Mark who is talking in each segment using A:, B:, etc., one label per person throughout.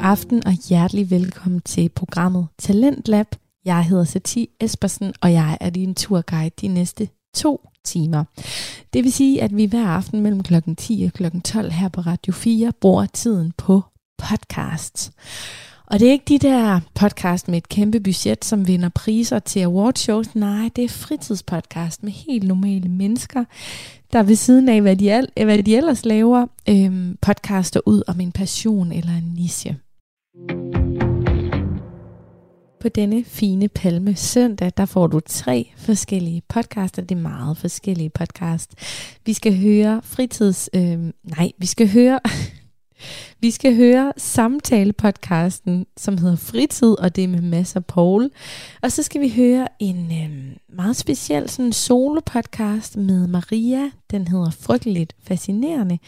A: aften og hjertelig velkommen til programmet Talentlab. Jeg hedder Sati Espersen, og jeg er din turguide de næste to timer. Det vil sige, at vi hver aften mellem klokken 10 og klokken 12 her på Radio 4 bruger tiden på podcasts. Og det er ikke de der podcast med et kæmpe budget, som vinder priser til awardshows. Nej, det er fritidspodcast med helt normale mennesker, der ved siden af, hvad de, al- hvad de ellers laver, øhm, podcaster ud om en passion eller en niche. På denne fine palme søndag, der får du tre forskellige podcaster. Det er meget forskellige podcast. Vi skal høre fritids... Øh, nej, vi skal høre... vi skal høre samtale-podcasten, som hedder Fritid, og det er med Mads og Paul. Og så skal vi høre en øh, meget speciel sådan solo-podcast med Maria. Den hedder Frygteligt Fascinerende.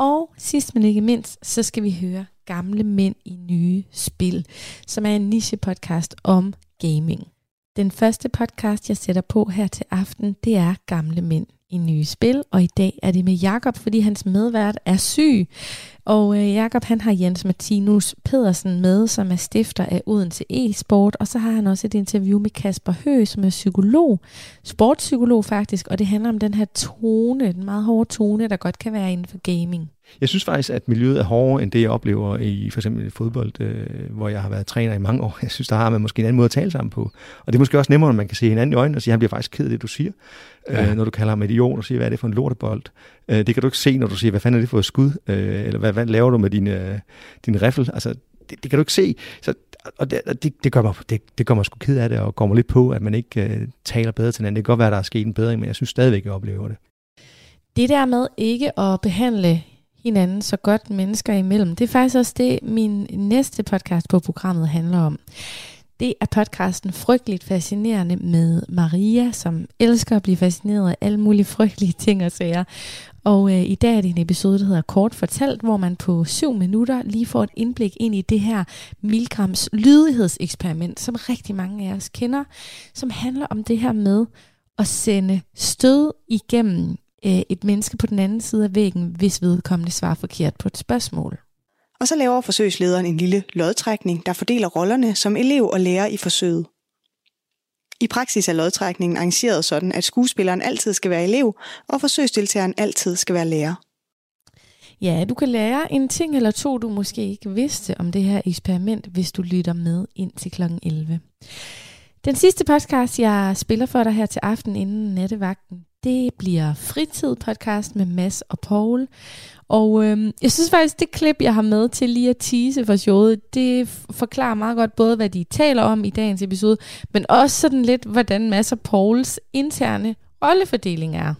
A: Og sidst men ikke mindst, så skal vi høre Gamle Mænd i Nye Spil, som er en niche-podcast om gaming. Den første podcast, jeg sætter på her til aften, det er Gamle Mænd i Nye Spil, og i dag er det med Jakob, fordi hans medvært er syg. Og øh, Jakob han har Jens Martinus Pedersen med, som er stifter af Odense e-sport, og så har han også et interview med Kasper Høgh, som er psykolog, sportspsykolog faktisk, og det handler om den her tone, den meget hårde tone, der godt kan være inden for gaming.
B: Jeg synes faktisk, at miljøet er hårdere end det, jeg oplever i for eksempel fodbold, øh, hvor jeg har været træner i mange år. Jeg synes, der har man måske en anden måde at tale sammen på. Og det er måske også nemmere, når man kan se hinanden i øjnene og sige, at han bliver faktisk ked af det, du siger. Ja. Øh, når du kalder ham idiot og siger, hvad er det for en lortebold. Øh, det kan du ikke se, når du siger, hvad fanden er det for et skud? Øh, eller hvad, hvad laver du med din, øh, din riffel? Altså, det, det kan du ikke se. Så, og det, det, det, gør mig, det, det gør mig sgu ked af det, og går mig lidt på, at man ikke øh, taler bedre til hinanden. Det kan godt være, at der er sket en bedring, men jeg synes stadigvæk, jeg oplever det.
A: Det der med ikke at behandle hinanden så godt mennesker imellem. Det er faktisk også det, min næste podcast på programmet handler om. Det er podcasten Frygteligt Fascinerende med Maria, som elsker at blive fascineret af alle mulige frygtelige ting og sager. Og øh, i dag er det en episode, der hedder Kort Fortalt, hvor man på syv minutter lige får et indblik ind i det her Milgrams lydighedseksperiment, som rigtig mange af os kender, som handler om det her med at sende stød igennem øh, et menneske på den anden side af væggen, hvis vedkommende svarer forkert på et spørgsmål.
C: Og så laver forsøgslederen en lille lodtrækning, der fordeler rollerne som elev og lærer i forsøget. I praksis er lodtrækningen arrangeret sådan, at skuespilleren altid skal være elev, og forsøgsdeltageren altid skal være lærer.
A: Ja, du kan lære en ting eller to, du måske ikke vidste om det her eksperiment, hvis du lytter med ind til kl. 11. Den sidste podcast, jeg spiller for dig her til aften inden nattevagten, det bliver Fritid podcast med Mads og Paul. Og øhm, jeg synes faktisk, det klip, jeg har med til lige at tease for showet, det forklarer meget godt både, hvad de taler om i dagens episode, men også sådan lidt, hvordan Mads og Pauls interne rollefordeling er.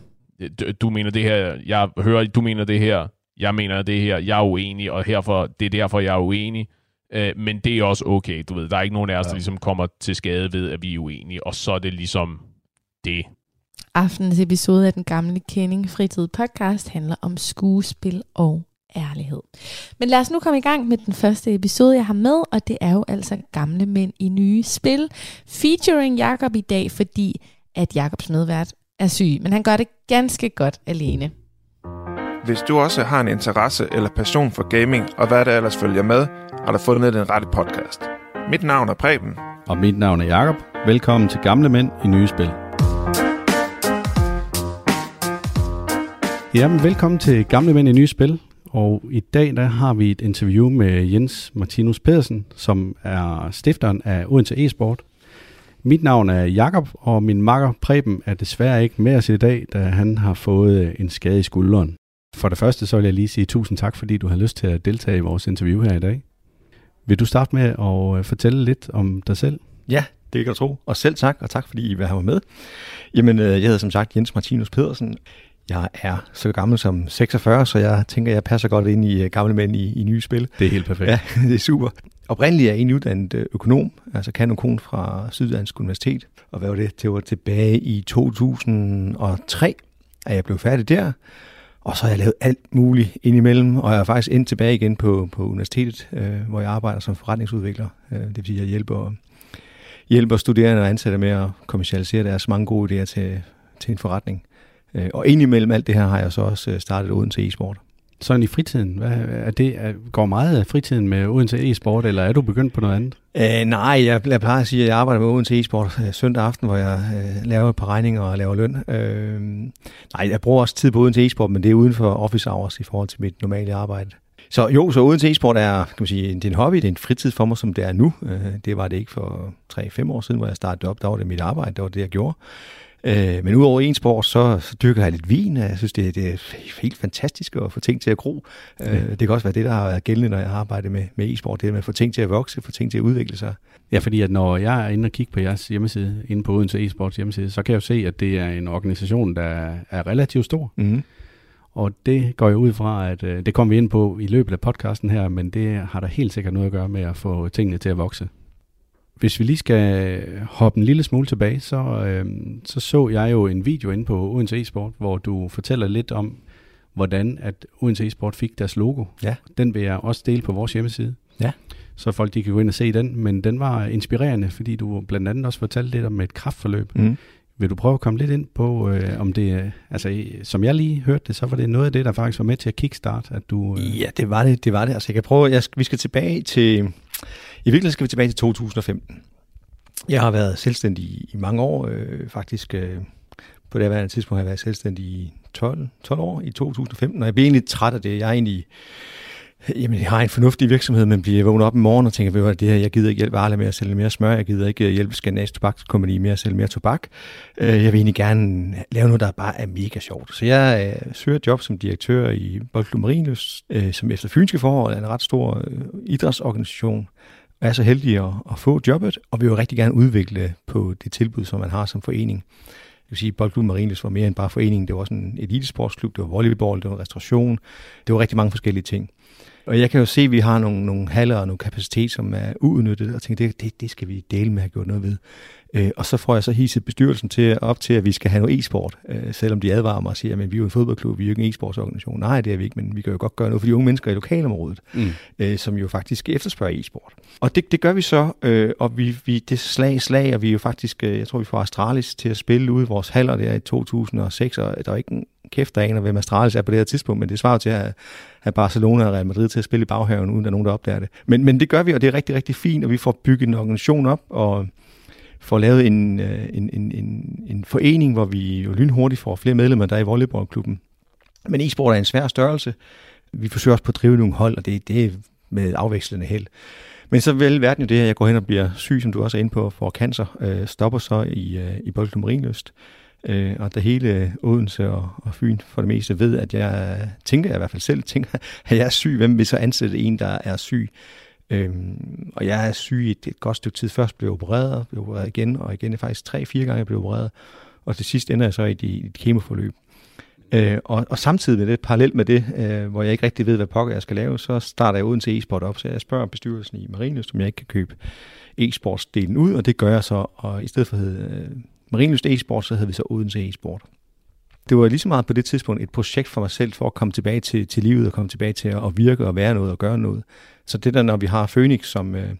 D: Du mener det her, jeg hører, du mener det her, jeg mener det her, jeg er uenig, og herfor, det er derfor, jeg er uenig. Øh, men det er også okay, du ved. Der er ikke nogen af os, ja. der ligesom kommer til skade ved, at vi er uenige, og så er det ligesom det.
A: Aftenens episode af den gamle Kending Fritid podcast handler om skuespil og ærlighed. Men lad os nu komme i gang med den første episode, jeg har med, og det er jo altså Gamle Mænd i Nye Spil, featuring Jakob i dag, fordi at Jakobs medvært er syg, men han gør det ganske godt alene.
E: Hvis du også har en interesse eller passion for gaming, og hvad der ellers følger med, har du fundet den rette podcast. Mit navn er Preben.
F: Og mit navn er Jakob. Velkommen til Gamle Mænd i Nye Spil. Jamen, velkommen til Gamle Mænd i Nye Spil. Og i dag der har vi et interview med Jens Martinus Pedersen, som er stifteren af Odense e-sport. Mit navn er Jakob og min makker Preben er desværre ikke med os i dag, da han har fået øh, en skade i skulderen. For det første så vil jeg lige sige tusind tak, fordi du har lyst til at deltage i vores interview her i dag. Vil du starte med at øh, fortælle lidt om dig selv?
B: Ja, det kan du tro. Og selv tak, og tak fordi I vil have mig med. Jamen, øh, jeg hedder som sagt Jens Martinus Pedersen. Jeg er så gammel som 46, så jeg tænker, jeg passer godt ind i gamle mænd i, i nye spil.
F: Det er helt perfekt.
B: Ja, det er super. Oprindeligt er jeg en uddannet økonom, altså kanokon fra Syddansk Universitet. Og hvad var det? Det var tilbage i 2003, at jeg blev færdig der. Og så har jeg lavet alt muligt indimellem, og jeg er faktisk ind tilbage igen på, på universitetet, øh, hvor jeg arbejder som forretningsudvikler. Øh, det vil sige, at jeg hjælper, hjælper studerende og ansatte med at kommercialisere deres mange gode idéer til, til en forretning. Øh, og indimellem alt det her har jeg så også startet Odense e-sport.
F: Sådan i fritiden, hvad er det, er, går meget af fritiden med Odense e-sport, eller er du begyndt på noget andet?
B: Øh, nej, jeg, jeg plejer at sige, at jeg arbejder med Odense e-sport øh, søndag aften, hvor jeg øh, laver et par regninger og laver løn. Øh, nej, jeg bruger også tid på Odense e-sport, men det er uden for office hours i forhold til mit normale arbejde. Så jo, så Odense e-sport er, kan man sige, det er en hobby, det er en fritid for mig, som det er nu. Øh, det var det ikke for 3-5 år siden, hvor jeg startede op. Der var det mit arbejde, det var det, jeg gjorde. Øh, men udover en sport, så, så dyrker jeg lidt vin. Jeg synes, det, det er helt fantastisk at få ting til at gro. Øh, det kan også være det, der har været gældende, når jeg arbejder med, med e-sport. Det med at få ting til at vokse, få ting til at udvikle sig.
F: Ja, fordi at når jeg er inde og kigge på jeres hjemmeside, inde på Odense e-sports hjemmeside, så kan jeg jo se, at det er en organisation, der er relativt stor.
B: Mm.
F: Og det går jeg ud fra, at øh, det kommer vi ind på i løbet af podcasten her, men det har der helt sikkert noget at gøre med at få tingene til at vokse. Hvis vi lige skal hoppe en lille smule tilbage, så, øh, så så jeg jo en video inde på Odense e-sport, hvor du fortæller lidt om, hvordan at Odense e-sport fik deres logo.
B: Ja.
F: Den vil jeg også dele på vores hjemmeside.
B: Ja.
F: Så folk de kan gå ind og se den, men den var inspirerende, fordi du blandt andet også fortalte lidt om et kraftforløb.
B: Mm.
F: Vil du prøve at komme lidt ind på, øh, om det, altså som jeg lige hørte det, så var det noget af det, der faktisk var med til at kickstart, at du... Øh...
B: Ja, det var det, det var det. Altså jeg kan prøve, jeg, vi skal tilbage til, i virkeligheden skal vi tilbage til 2015. Jeg har været selvstændig i, mange år, øh, faktisk øh, på det her tidspunkt har jeg været selvstændig i 12, 12 år i 2015, og jeg bliver egentlig træt af det. Jeg er egentlig Jamen, jeg har en fornuftig virksomhed, men bliver vågnet op om morgen og tænker, hvad det her, jeg gider ikke hjælpe Arla med at sælge mere smør, jeg gider ikke øh, hjælpe Skandinavisk Tobakskompagni med at sælge mere tobak. Øh, jeg vil egentlig gerne lave noget, der bare er mega sjovt. Så jeg øh, søger job som direktør i Boldklub Marienløs, øh, som efter fynske forhold er en ret stor øh, idrætsorganisation. Er så heldig at, at få jobbet, og vi vil jo rigtig gerne udvikle på det tilbud, som man har som forening. Jeg vil sige, at Boldklub Marienløs var mere end bare foreningen. Det var også en elitesportsklub, det var volleyball, det var restauration. Det var rigtig mange forskellige ting. Og jeg kan jo se, at vi har nogle, nogle haller og nogle kapacitet, som er uudnyttet, og tænker, det, det, det skal vi dele med at gjort noget ved. Øh, og så får jeg så hisset bestyrelsen til, op til, at vi skal have noget e-sport, øh, selvom de advarer mig og siger, at vi er jo en fodboldklub, vi er jo ikke en e-sportsorganisation. Nej, det er vi ikke, men vi kan jo godt gøre noget for de unge mennesker i lokalområdet, mm. øh, som jo faktisk efterspørger e-sport. Og det, det gør vi så, øh, og vi, vi det slag slag, og vi er jo faktisk, øh, jeg tror, vi får Astralis til at spille ude i vores haller der i 2006, og der er ikke en kæft, der aner, hvem Astralis er på det her tidspunkt, men det svarer til at have Barcelona og Real Madrid til at spille i baghaven, uden der er nogen, der opdager det. Men, men det gør vi, og det er rigtig, rigtig fint, og vi får bygget en organisation op, og får lavet en, øh, en, en, en, en forening, hvor vi jo lynhurtigt får flere medlemmer, der er i volleyballklubben. Men e-sport er en svær størrelse. Vi forsøger også på at drive nogle hold, og det, det er med afvekslende held. Men så vel verden jo det her, jeg går hen og bliver syg, som du også er inde på, for cancer, øh, stopper så i, øh, i Boldklub Marienløst. Øh, og da hele øh, Odense og, og Fyn for det meste ved, at jeg øh, tænker, jeg i hvert fald selv tænker, at jeg er syg, hvem vil så ansætte en, der er syg? Øhm, og jeg er syg i et, et godt stykke tid. Først blev jeg opereret, blev opereret igen, og igen er faktisk tre-fire gange, jeg blev opereret. Og til sidst ender jeg så i et, et kemoforløb. Øh, og, og samtidig med det, parallelt med det, øh, hvor jeg ikke rigtig ved, hvad pokker jeg skal lave, så starter jeg uden til e-sport op, så jeg spørger bestyrelsen i Marienlyst, om jeg ikke kan købe e-sportsdelen ud, og det gør jeg så, og i stedet for at hedde øh, Marienlyst e-sport, så hed vi så Odense e-sport. Det var lige så meget på det tidspunkt et projekt for mig selv, for at komme tilbage til, til livet, og komme tilbage til at virke og være noget og gøre noget. Så det der, når vi har Phoenix som, øh,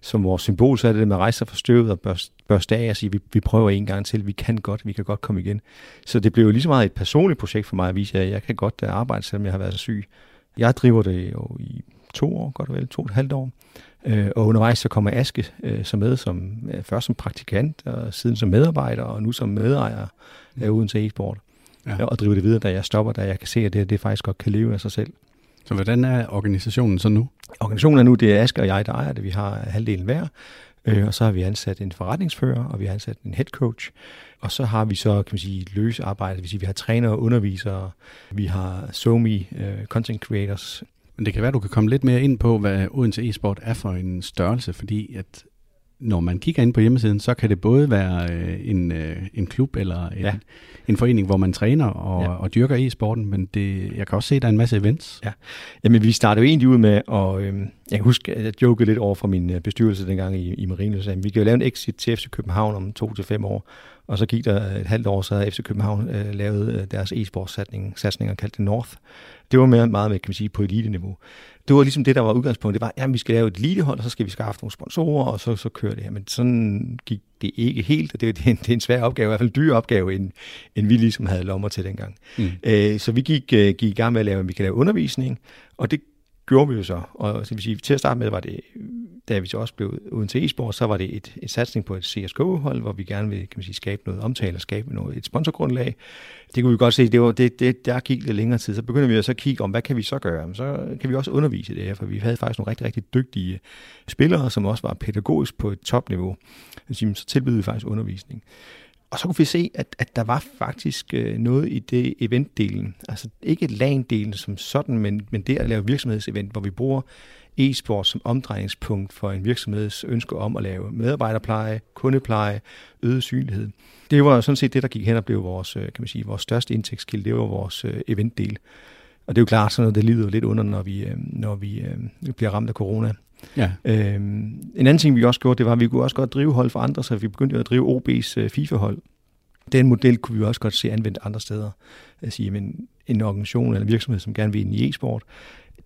B: som vores symbol, så er det det med at rejse sig fra støvet og børste, børste af og sige, vi, vi prøver en gang til, vi kan godt, vi kan godt komme igen. Så det blev jo lige så meget et personligt projekt for mig at vise, at jeg kan godt øh, arbejde, selvom jeg har været så syg. Jeg driver det jo i to år, godt og vel, to og et halvt år. Øh, og undervejs så kommer Aske øh, så med, som, øh, først som praktikant, og siden som medarbejder, og nu som medejer af Odense e-sport. Ja. Og driver det videre, da jeg stopper, da jeg kan se, at det, det faktisk godt kan leve af sig selv.
F: Så hvordan er organisationen så nu?
B: Organisationen er nu, det er Aske og jeg, der ejer det. Vi har halvdelen hver. Øh, og så har vi ansat en forretningsfører, og vi har ansat en head coach. Og så har vi så, kan man sige, løs arbejde. Det vil sige, vi har trænere og undervisere. Vi har SoMe, uh, content creators.
F: Men det kan være, du kan komme lidt mere ind på, hvad Odense e-sport er for en størrelse, fordi at når man kigger ind på hjemmesiden, så kan det både være øh, en, øh, en klub eller en, ja. en forening, hvor man træner og, ja. og dyrker e-sporten, men det, jeg kan også se, at der er en masse events.
B: Ja, Jamen, vi startede jo egentlig ud med, og øh, jeg kan huske, at jeg jokede lidt over for min øh, bestyrelse dengang i, i Marine, så vi kan jo lave en exit til FC København om to til fem år, Og så gik der et halvt år, så havde FC København øh, lavet øh, deres e-sportssatsning, satsning og kaldte det North. Det var mere, meget med, kan man sige, på elite-niveau. Det var ligesom det, der var udgangspunktet. Det var, at vi skal lave et elitehold, og så skal vi skaffe nogle sponsorer, og så, så kører det her. Men sådan gik det ikke helt, og det, det, er, en, det er en svær opgave, i hvert fald en dyr opgave, end, end vi ligesom havde lommer til dengang. Mm. Øh, så vi gik, øh, gik i gang med at lave, at vi kan lave undervisning, og det gjorde vi jo så. Og så vil sige, til at starte med var det, da vi så også blev uden til e-sport, så var det et, et satsning på et CSGO-hold, hvor vi gerne ville kan man sige, skabe noget omtale og skabe noget, et sponsorgrundlag. Det kunne vi godt se, det var, det, det, der gik lidt længere tid. Så begyndte vi at så kigge om, hvad kan vi så gøre? Så kan vi også undervise det her, for vi havde faktisk nogle rigtig, rigtig dygtige spillere, som også var pædagogisk på et topniveau. Så tilbød vi faktisk undervisning. Og så kunne vi se, at, at der var faktisk øh, noget i det eventdelen. Altså ikke landelen som sådan, men, men det at lave virksomhedsevent, hvor vi bruger e-sport som omdrejningspunkt for en virksomheds ønske om at lave medarbejderpleje, kundepleje, øget synlighed. Det var sådan set det, der gik hen og blev vores, øh, kan man sige, vores største indtægtskilde. Det var vores øh, eventdel. Og det er jo klart sådan noget, det lider lidt under, når vi, når vi bliver ramt af corona. Ja. Øhm, en anden ting, vi også gjorde, det var, at vi kunne også godt drive hold for andre, så vi begyndte at drive OB's øh, FIFA-hold. Den model kunne vi også godt se anvendt andre steder. At sige, men en organisation eller en virksomhed, som gerne vil ind i e-sport,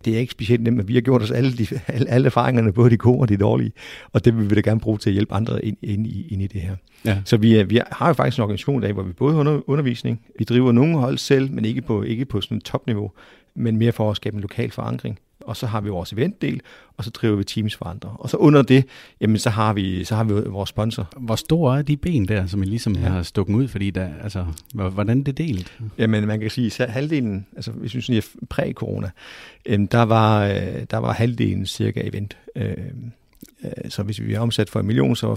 B: det er ikke specielt nemt, men vi har gjort os alle, de, alle, alle erfaringerne, både de gode og de dårlige, og det vil vi da gerne bruge til at hjælpe andre ind, ind, i, ind i det her. Ja. Så vi, vi har jo faktisk en organisation der, hvor vi både har undervisning, vi driver nogle hold selv, men ikke på, ikke på sådan et topniveau, men mere for at skabe en lokal forankring og så har vi vores eventdel, og så driver vi teams for andre. Og så under det, jamen så har vi, så har vi vores sponsor.
F: Hvor store er de ben der, som I ligesom ja. har stukket ud? Fordi der, altså, hvordan er det delt?
B: Jamen man kan sige, at halvdelen, altså vi synes, præ-corona, der var, øh, der var halvdelen cirka event. Øh, øh, så hvis vi har omsat for en million, så var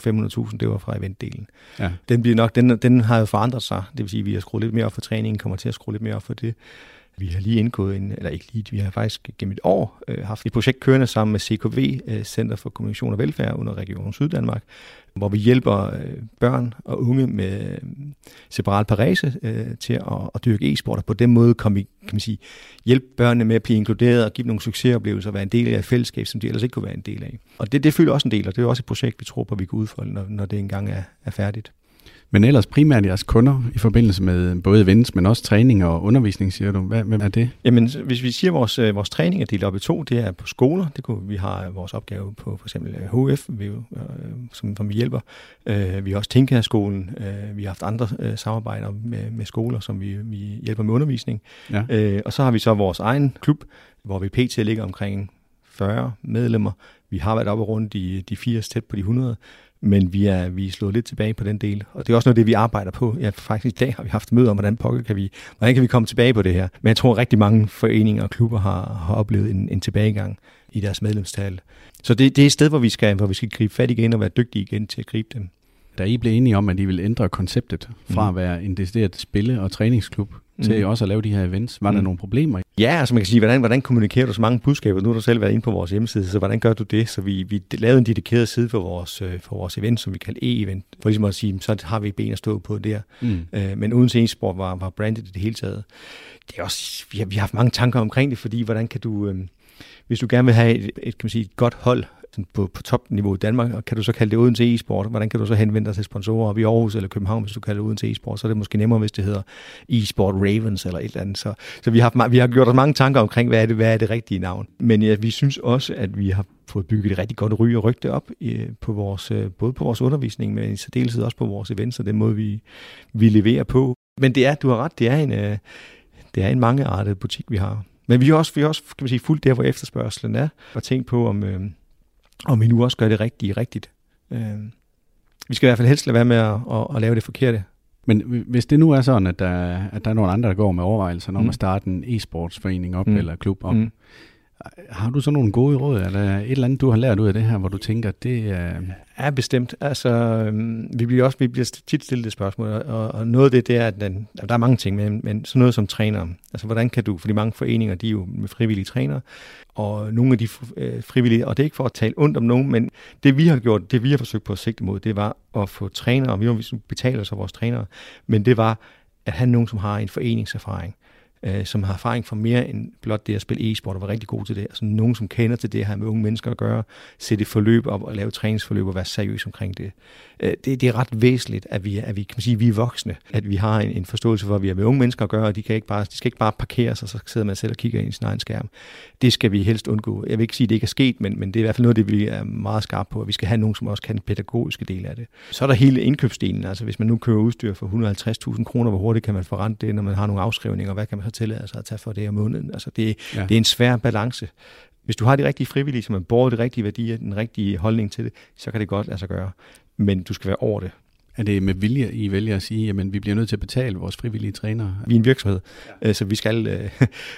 B: 500.000, det var fra eventdelen. Ja. Den, bliver nok, den, den har jo forandret sig. Det vil sige, at vi har skruet lidt mere op for træningen, kommer til at skrue lidt mere op for det. Vi har lige indgået en, eller ikke lige, vi har faktisk gennem et år øh, haft et projekt kørende sammen med CKV, øh, Center for Kommunikation og Velfærd under Region Syddanmark, hvor vi hjælper øh, børn og unge med øh, separat parese øh, til at, at dyrke e-sport, og på den måde kan vi, kan man sige, hjælpe børnene med at blive inkluderet og give dem nogle succesoplevelser og være en del af et fællesskab, som de ellers ikke kunne være en del af. Og det, det fylder også en del, og det er også et projekt, vi tror på, at vi kan udfolde, når, når det engang er, er færdigt.
F: Men ellers primært jeres kunder i forbindelse med både events, men også træning og undervisning, siger du. Hvad, hvad er det?
B: Jamen, hvis vi siger, at vores, øh, vores træning er delt op i to, det er på skoler. Det kunne, vi har vores opgave på for eksempel HF, øh, vi, øh, som, som vi hjælper. vi har også Tinka-skolen. vi har haft andre samarbejder med, med skoler, som vi, vi hjælper med undervisning. Ja. og så har vi så vores egen klub, hvor vi pt. ligger omkring 40 medlemmer. Vi har været oppe rundt de, de 80, tæt på de 100 men vi er, vi er slået lidt tilbage på den del. Og det er også noget det, vi arbejder på. Ja, faktisk i dag har vi haft møde om, hvordan, pokker kan vi, hvordan kan vi komme tilbage på det her. Men jeg tror, at rigtig mange foreninger og klubber har, har oplevet en, en tilbagegang i deres medlemstal. Så det, det er et sted, hvor vi, skal, hvor vi skal gribe fat igen og være dygtige igen til at gribe dem.
F: Da I blev enige om, at I ville ændre konceptet fra mm. at være en decideret spille- og træningsklub til mm. også at lave de her events, var mm. der nogle problemer?
B: Ja, altså man kan sige, hvordan, hvordan kommunikerer du så mange budskaber? Nu har du selv været inde på vores hjemmeside, så hvordan gør du det? Så vi, vi lavede en dedikeret side for vores, øh, for vores event, som vi kalder e-event, for ligesom at sige, så har vi ben at stå på der. Mm. Øh, men uden til e-sport var, var brandet i det hele taget. Det er også, vi har, vi har haft mange tanker omkring det, fordi hvordan kan du... Øh, hvis du gerne vil have et, et, kan man sige, et godt hold, på, på topniveau i Danmark, og kan du så kalde det Odense e-sport? Hvordan kan du så henvende dig til sponsorer op i Aarhus eller København, hvis du kalder det Odense e-sport? Så er det måske nemmere, hvis det hedder e-sport Ravens eller et eller andet. Så, så vi, har, vi har gjort os mange tanker omkring, hvad er det, hvad er det rigtige navn. Men ja, vi synes også, at vi har fået bygget et rigtig godt ry og rygte op øh, på vores, øh, både på vores undervisning, men i særdeleshed også på vores events og den måde, vi, vi leverer på. Men det er, du har ret, det er en, øh, det er en mangeartet butik, vi har. Men vi har også, vi har også kan man sige, fuldt der, hvor efterspørgselen er, og tænkt på, om, øh, om vi nu også gør det rigtige rigtigt. Øh, vi skal i hvert fald helst lade være med at, at, at lave det forkerte.
F: Men hvis det nu er sådan, at der, at der er nogle andre, der går med overvejelser om mm. at starte en e-sportsforening op, mm. eller klub op, mm. Har du så nogle gode råd, eller et eller andet, du har lært ud af det her, hvor du tænker, det er...
B: Ja, bestemt. Altså, øhm, vi bliver også vi bliver tit stillet det spørgsmål, og, og noget af det, det er, at den, der er mange ting, men, men sådan noget som træner. Altså, hvordan kan du, fordi mange foreninger, de er jo med frivillige trænere, og nogle af de øh, frivillige, og det er ikke for at tale ondt om nogen, men det vi har gjort, det vi har forsøgt på at sigte mod, det var at få trænere, og vi betaler så vores trænere, men det var at have nogen, som har en foreningserfaring øh, som har erfaring fra mere end blot det at spille e-sport og var rigtig god til det. Altså nogen, som kender til det her med unge mennesker at gøre, sætte et forløb op og lave træningsforløb og være seriøs omkring det. Øh, det, det er ret væsentligt, at vi, at vi, kan man sige, vi er voksne, at vi har en, en forståelse for, at vi har med unge mennesker at gøre, og de, kan ikke bare, de skal ikke bare parkere sig, så sidder man selv og kigger ind i sin egen skærm. Det skal vi helst undgå. Jeg vil ikke sige, at det ikke er sket, men, men det er i hvert fald noget, det vi er meget skarpe på, at vi skal have nogen, som også kan den pædagogiske del af det. Så er der hele indkøbsdelen, altså hvis man nu køber udstyr for 150.000 kroner, hvor hurtigt kan man forrente det, når man har nogle afskrivninger, hvad kan man så tillade sig at tage for det om måneden? Altså det, ja. det er en svær balance. Hvis du har de rigtige frivillige, som er borger de rigtige værdier, den rigtige holdning til det, så kan det godt lade sig gøre. Men du skal være over det.
F: Er det med vilje, I vælger at sige, at vi bliver nødt til at betale vores frivillige trænere?
B: Vi er en virksomhed, ja. Øh, så vi skal... Øh,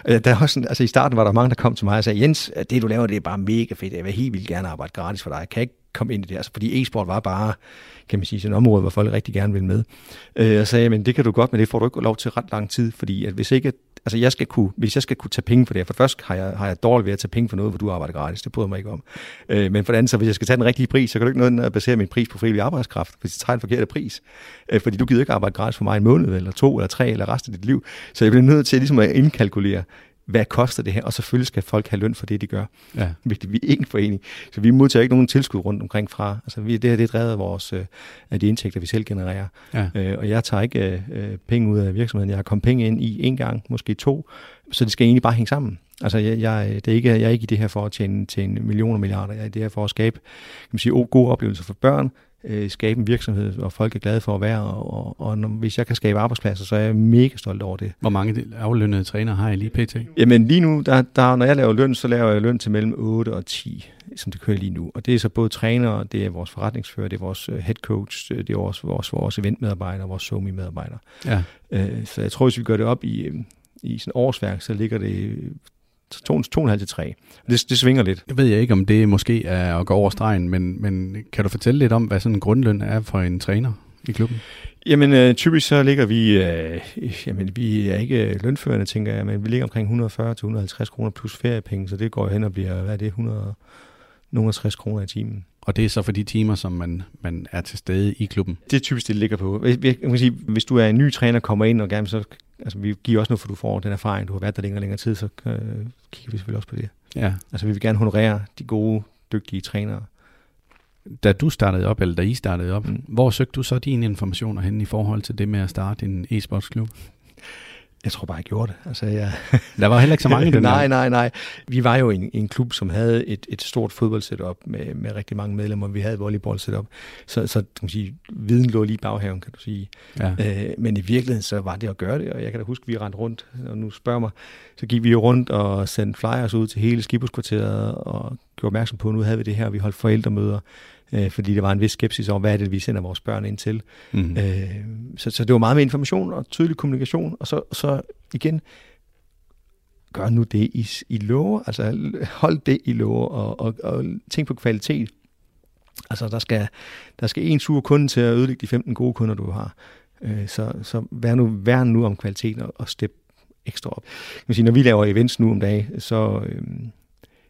B: der er også sådan, altså I starten var der mange, der kom til mig og sagde, Jens, det du laver, det er bare mega fedt. Jeg vil helt vildt gerne arbejde gratis for dig. Jeg kan ikke komme ind i det. Altså, fordi e-sport var bare, kan man sige, sådan et område, hvor folk rigtig gerne vil med. Øh, jeg sagde, men det kan du godt, men det får du ikke lov til ret lang tid, fordi at hvis ikke altså jeg skal kunne, hvis jeg skal kunne tage penge for det, for først har jeg, har jeg dårligt ved at tage penge for noget, hvor du arbejder gratis, det bryder mig ikke om. Øh, men for det andet, så hvis jeg skal tage den rigtige pris, så kan du ikke noget at basere min pris på frivillig arbejdskraft, hvis jeg tager en forkert pris. Øh, fordi du gider ikke arbejde gratis for mig en måned, eller to, eller tre, eller resten af dit liv. Så jeg bliver nødt til ligesom at indkalkulere, hvad koster det her? Og selvfølgelig skal folk have løn for det, de gør. Ja. Vigtigt, vi er ikke en forening, så vi modtager ikke nogen tilskud rundt omkring fra. Altså, vi, det her det er drevet af, vores, øh, af de indtægter, vi selv genererer. Ja. Øh, og jeg tager ikke øh, penge ud af virksomheden. Jeg har kommet penge ind i en gang, måske to, så det skal egentlig bare hænge sammen. Altså, jeg, jeg, det er ikke, jeg er ikke i det her for at tjene, tjene millioner milliarder. Jeg er i det her for at skabe kan man sige, gode oplevelser for børn, øh, skabe en virksomhed, hvor folk er glade for at være, og, og, og når, hvis jeg kan skabe arbejdspladser, så er jeg mega stolt over det.
F: Hvor mange aflønnede træner har I lige pt?
B: Jamen lige nu, der, der, når jeg laver løn, så laver jeg løn til mellem 8 og 10, som det kører lige nu. Og det er så både trænere, det er vores forretningsfører, det er vores øh, head coach, det er vores, vores, vores eventmedarbejdere, vores somi-medarbejdere. Ja. Øh, så jeg tror, hvis vi gør det op i, i sådan årsværk, så ligger det 2,5 til 3. Det, det svinger lidt.
F: Jeg ved jeg ikke, om det måske er at gå over stregen, men, men kan du fortælle lidt om, hvad sådan en grundløn er for en træner i klubben?
B: Jamen, øh, typisk så ligger vi, øh, jamen, vi er ikke lønførende, tænker jeg, men vi ligger omkring 140-150 kroner plus feriepenge, så det går hen og bliver, hvad er det, 160 kroner i timen.
F: Og det er så for de timer, som man, man er til stede i klubben?
B: Det er typisk det, det ligger på. Jeg, jeg kan sige, hvis du er en ny træner, kommer ind og gerne så altså vi giver også noget, for du får den erfaring, du har været der længere og længere tid, så øh, kigger vi selvfølgelig også på det. Ja. Altså vi vil gerne honorere de gode, dygtige trænere.
F: Da du startede op, eller da I startede op, mm. hvor søgte du så dine informationer hen i forhold til det med at starte en e-sportsklub?
B: Jeg tror bare, jeg gjorde det. Altså, jeg...
F: Der var heller ikke så mange den
B: Nej, nej, nej. Vi var jo en, en klub, som havde et, et stort fodboldsetup med, med rigtig mange medlemmer. Vi havde volleyball setup. Så, så kan man sige, viden lå lige i baghaven, kan du sige. Ja. Øh, men i virkeligheden, så var det at gøre det. Og jeg kan da huske, at vi rendte rundt, og nu spørger mig, så gik vi jo rundt og sendte flyers ud til hele Skibuskvarteret og gjorde opmærksom på, at nu havde vi det her, og vi holdt forældremøder øh, fordi der var en vis skepsis over, hvad er det, vi sender vores børn ind til. Mm. Øh, så, så det var meget med information og tydelig kommunikation, og så, så igen, gør nu det, I, I lover, altså hold det, I lover, og, og, og tænk på kvalitet. Altså, der skal, der skal en sur kunde til at ødelægge de 15 gode kunder, du har. Øh, så, så vær nu, vær nu om kvaliteten og, og step ekstra op. Jeg kan sige, når vi laver events nu om dagen, så, øh,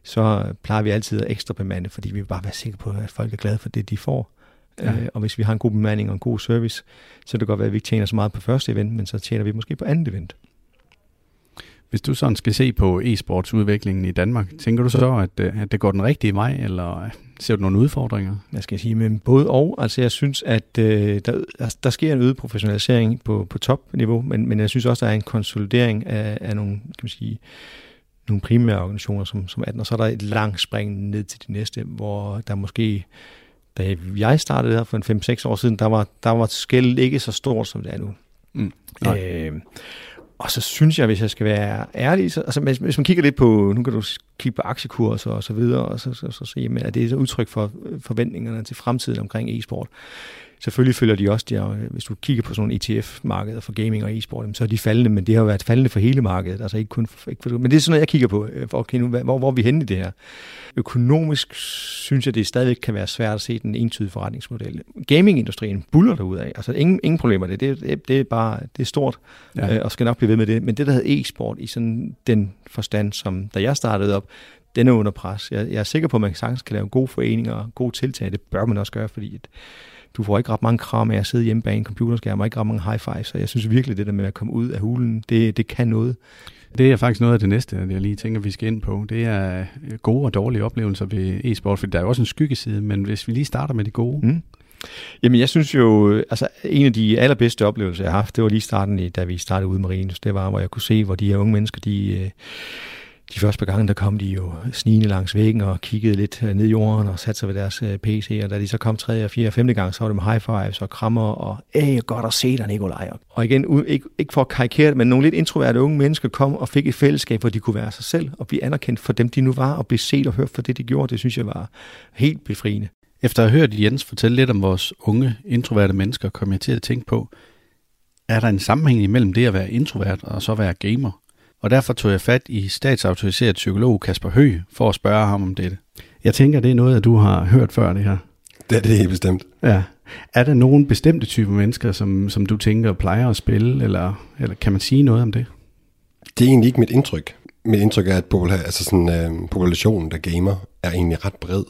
B: så plejer vi altid at ekstra bemande, fordi vi vil bare være sikre på, at folk er glade for det, de får. Ja. Øh, og hvis vi har en god bemanding og en god service, så kan det godt være, at vi ikke tjener så meget på første event, men så tjener vi måske på andet event.
F: Hvis du sådan skal se på e-sportsudviklingen i Danmark, tænker du så, at, øh, at det går den rigtige vej, eller ser du nogle udfordringer?
B: Jeg skal sige, men både og. Altså jeg synes, at øh, der, der sker en øget professionalisering på, på topniveau, men, men jeg synes også, der er en konsolidering af, af nogle, kan man sige, nogle primære organisationer som, som 18, og så er der et langt spring ned til de næste, hvor der måske, da jeg startede her for en 5-6 år siden, der var, der var skæld ikke så stort, som det er nu. Mm. Øh, og så synes jeg, hvis jeg skal være ærlig, så, altså, hvis, hvis man kigger lidt på, nu kan du kigge på aktiekurser og så videre, og så, så, så, så jamen, er det et udtryk for forventningerne til fremtiden omkring e-sport. Selvfølgelig følger de også, de hvis du kigger på sådan nogle ETF-markeder for gaming og e-sport, så er de faldende, men det har jo været faldende for hele markedet, altså ikke kun for, ikke for, men det er sådan noget, jeg kigger på, øh, okay, nu, hvor, hvor er vi henne i det her? Økonomisk synes jeg, det stadigvæk kan være svært at se den entydige forretningsmodel. Gamingindustrien buller derud af, altså ingen, ingen problemer, det, det, det, det er bare, det er stort, ja. øh, og skal nok blive ved med det, men det, der hedder e-sport i sådan den forstand, som da jeg startede op, den er under pres. Jeg, jeg er sikker på, at man sagtens kan lave gode foreninger og gode tiltag. Det bør man også gøre, fordi et, du får ikke ret mange kram af at sidde hjemme bag en computerskærm, og ikke ret mange high five, så jeg synes virkelig, det der med at komme ud af hulen, det, det kan noget.
F: Det er faktisk noget af det næste, jeg lige tænker, vi skal ind på. Det er gode og dårlige oplevelser ved e-sport, for der er jo også en skyggeside, men hvis vi lige starter med de gode. Mm.
B: Jamen, jeg synes jo, altså en af de allerbedste oplevelser, jeg har haft, det var lige starten, da vi startede ude i Marinus. Det var, hvor jeg kunne se, hvor de her unge mennesker, de, øh, de første par gange, der kom de jo snigende langs væggen og kiggede lidt øh, ned i jorden og satte sig ved deres øh, PC, og da de så kom tredje, og fjerde og femte gang, så var det med high fives og krammer og, æh, godt at se dig, Nikolaj. Og igen, ikke, ikke for at karikere det, men nogle lidt introverte unge mennesker kom og fik et fællesskab, hvor de kunne være sig selv og blive anerkendt for dem, de nu var, og blive set og hørt for det, de gjorde. Det synes jeg var helt befriende.
F: Efter at have hørt Jens fortælle lidt om vores unge, introverte mennesker, kom jeg til at tænke på, er der en sammenhæng imellem det at være introvert og så være gamer? Og derfor tog jeg fat i statsautoriseret psykolog Kasper Høgh for at spørge ham om dette. Jeg tænker, det er noget, at du har hørt før det her.
G: Det er det helt bestemt.
F: Ja. Er der nogen bestemte typer mennesker, som, som du tænker plejer at spille, eller, eller kan man sige noget om det?
G: Det er egentlig ikke mit indtryk. Mit indtryk er, at popula- altså sådan, øh, populationen, der gamer, er egentlig ret bred.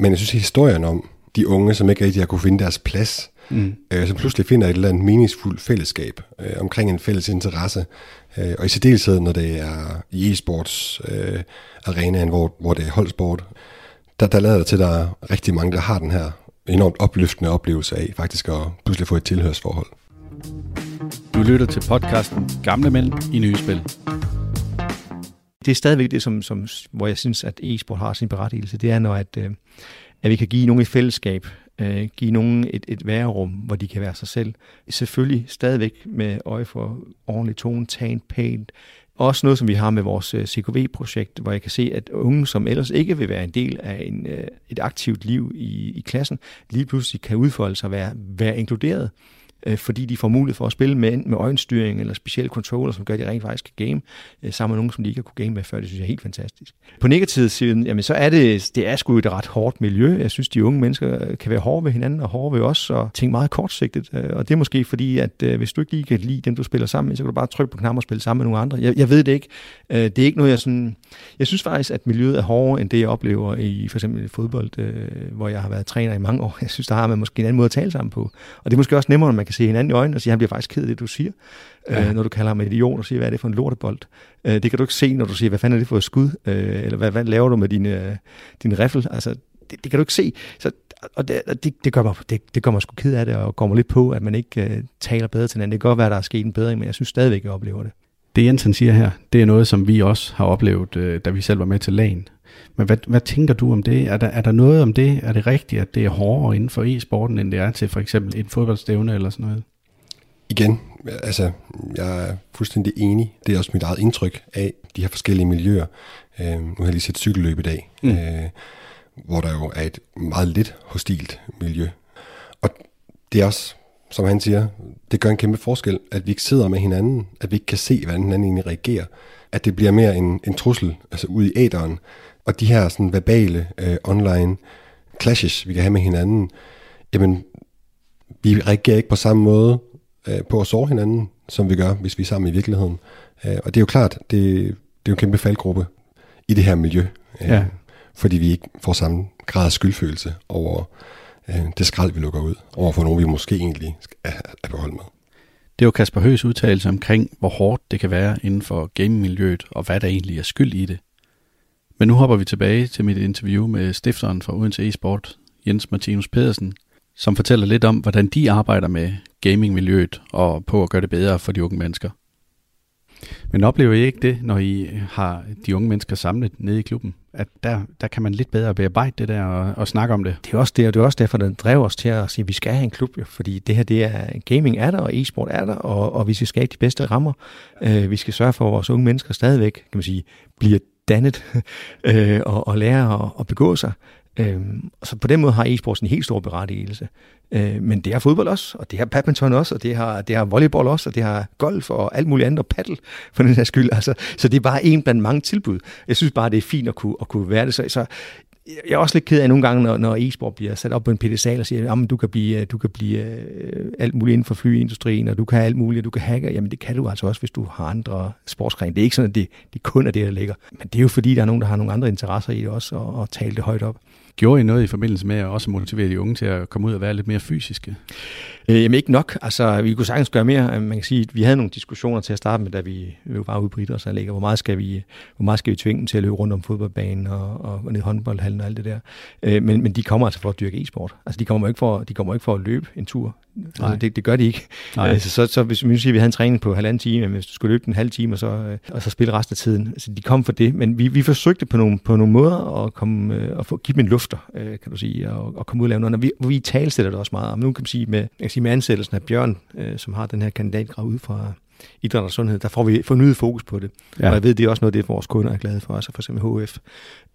G: Men jeg synes, at historien om de unge, som ikke rigtig har kunne finde deres plads, mm. øh, som pludselig finder et eller andet meningsfuldt fællesskab øh, omkring en fælles interesse, øh, og i særdeleshed, når det er i e-sports øh, arenaen, hvor, hvor det er holdsport, der, der lader det til, at der er rigtig mange, der har den her enormt opløftende oplevelse af faktisk at pludselig få et tilhørsforhold.
F: Du lytter til podcasten Gamle Mænd i Nye Spil
B: det er stadigvæk det, som, som, hvor jeg synes, at e-sport har sin berettigelse. Det er, når at, øh, at vi kan give nogen et fællesskab, øh, give nogen et, et værerum, hvor de kan være sig selv. Selvfølgelig stadigvæk med øje for ordentlig tone, tan, pænt. Også noget, som vi har med vores øh, CKV-projekt, hvor jeg kan se, at unge, som ellers ikke vil være en del af en, øh, et aktivt liv i, i klassen, lige pludselig kan udfolde sig og være, være inkluderet øh, fordi de får mulighed for at spille med, med øjenstyring eller specielle controller, som gør, at de rent faktisk kan game, øh, sammen med nogen, som de ikke har kunne game med før. Det synes jeg er helt fantastisk. På negativ siden, jamen så er det, det er sgu et ret hårdt miljø. Jeg synes, de unge mennesker øh, kan være hårde ved hinanden og hårde ved os, og tænke meget kortsigtet. Øh, og det er måske fordi, at øh, hvis du ikke lige kan lide dem, du spiller sammen med, så kan du bare trykke på knapper og spille sammen med nogle andre. Jeg, jeg ved det ikke. Øh, det er ikke noget, jeg sådan... Jeg synes faktisk, at miljøet er hårdere, end det, jeg oplever i for eksempel fodbold, øh, hvor jeg har været træner i mange år. Jeg synes, der har man måske en anden måde at tale sammen på. Og det er måske også nemmere, når man kan se hinanden i øjnene og sige, at han bliver faktisk ked af det, du siger. Ja. Øh, når du kalder ham idiot og siger, hvad er det for en lortebold? Øh, det kan du ikke se, når du siger, hvad fanden er det for et skud? Øh, eller hvad, hvad laver du med din, øh, din riffel? Altså, det, det kan du ikke se. Så, og det, det, det, gør mig, det, det gør mig sgu ked af det, og går mig lidt på, at man ikke øh, taler bedre til hinanden. Det kan godt være, at der er sket en bedring, men jeg synes stadigvæk, jeg oplever det.
F: Det Jensen siger her, det er noget, som vi også har oplevet, øh, da vi selv var med til lagen. Men hvad, hvad tænker du om det? Er der, er der noget om det? Er det rigtigt, at det er hårdere inden for e-sporten, end det er til for eksempel et fodboldstævne eller sådan noget?
G: Igen, altså, jeg er fuldstændig enig. Det er også mit eget indtryk af de her forskellige miljøer. Øh, nu har jeg lige set cykelløb i dag, mm. øh, hvor der jo er et meget lidt hostilt miljø. Og det er også, som han siger, det gør en kæmpe forskel, at vi ikke sidder med hinanden, at vi ikke kan se, hvordan hinanden egentlig reagerer. At det bliver mere en, en trussel, altså ude i æderen. Og de her sådan verbale øh, online clashes, vi kan have med hinanden, jamen, vi reagerer ikke på samme måde øh, på at sove hinanden, som vi gør, hvis vi er sammen i virkeligheden. Øh, og det er jo klart, det, det er jo en kæmpe faldgruppe i det her miljø. Øh, ja. Fordi vi ikke får samme grad af skyldfølelse over øh, det skrald, vi lukker ud, over for nogen, vi måske egentlig er, er på hold med.
F: Det var Kasper Høs udtalelse omkring, hvor hårdt det kan være inden for gamingmiljøet, og hvad der egentlig er skyld i det. Men nu hopper vi tilbage til mit interview med stifteren for Odense e-sport, Jens Martinus Pedersen, som fortæller lidt om, hvordan de arbejder med gamingmiljøet og på at gøre det bedre for de unge mennesker. Men oplever I ikke det, når I har de unge mennesker samlet nede i klubben? At der, der kan man lidt bedre bearbejde det der og, og snakke om det?
B: Det er også det, og det er også derfor, den drev os til at sige, at vi skal have en klub, jo, fordi det her, det er, gaming er der, og e-sport er der, og, og vi skal skabe de bedste rammer. Uh, vi skal sørge for, at vores unge mennesker stadigvæk, kan man sige, bliver dannet øh, og, og lære at, at begå sig. Øh, så på den måde har e-sports en helt stor berettigelse. Øh, men det har fodbold også, og det har badminton også, og det har, det har volleyball også, og det har golf og alt muligt andet, og paddle for den her skyld. Altså, så det er bare en blandt mange tilbud. Jeg synes bare, det er fint at kunne, at kunne være det. Så, så jeg er også lidt ked af nogle gange, når, når e-sport bliver sat op på en pedestal og siger, at du kan blive, øh, du kan blive øh, alt muligt inden for flyindustrien, og du kan alt muligt, og du kan hacke. Jamen det kan du altså også, hvis du har andre sportsgrene. Det er ikke sådan, at det, det kun er det, der ligger. Men det er jo fordi, der er nogen, der har nogle andre interesser i det også, og, og tale det højt op.
F: Gjorde I noget i forbindelse med at også motivere de unge til at komme ud og være lidt mere fysiske?
B: Øh, jamen ikke nok. Altså, vi kunne sagtens gøre mere. Øh, man kan sige, at vi havde nogle diskussioner til at starte med, da vi jo var ude på idrætsanlægget. Hvor meget skal vi, hvor meget skal vi tvinge dem til at løbe rundt om fodboldbanen og, og, og ned i håndboldhallen og alt det der. Øh, men, men de kommer altså for at dyrke e-sport. Altså, de kommer ikke for, de kommer ikke for at løbe en tur. Altså, det, det, gør de ikke. Nej. Altså, så, så hvis vi siger, at vi havde en træning på halvanden time, men hvis du skulle løbe en halv time, og så, øh, og så spille resten af tiden. Altså, de kom for det. Men vi, vi forsøgte på nogle, på nogle måder at, komme, øh, at få, give dem en lufter, øh, kan du sige, og, og komme ud og lave noget. Og vi, vi talsætter det også meget. Og nu kan man sige, med, jeg kan sige, med ansættelsen af Bjørn, øh, som har den her kandidatgrad ud fra idræt og sundhed, der får vi fornyet fokus på det. Ja. Og jeg ved, det er også noget, det vores kunder er glade for, altså for eksempel HF.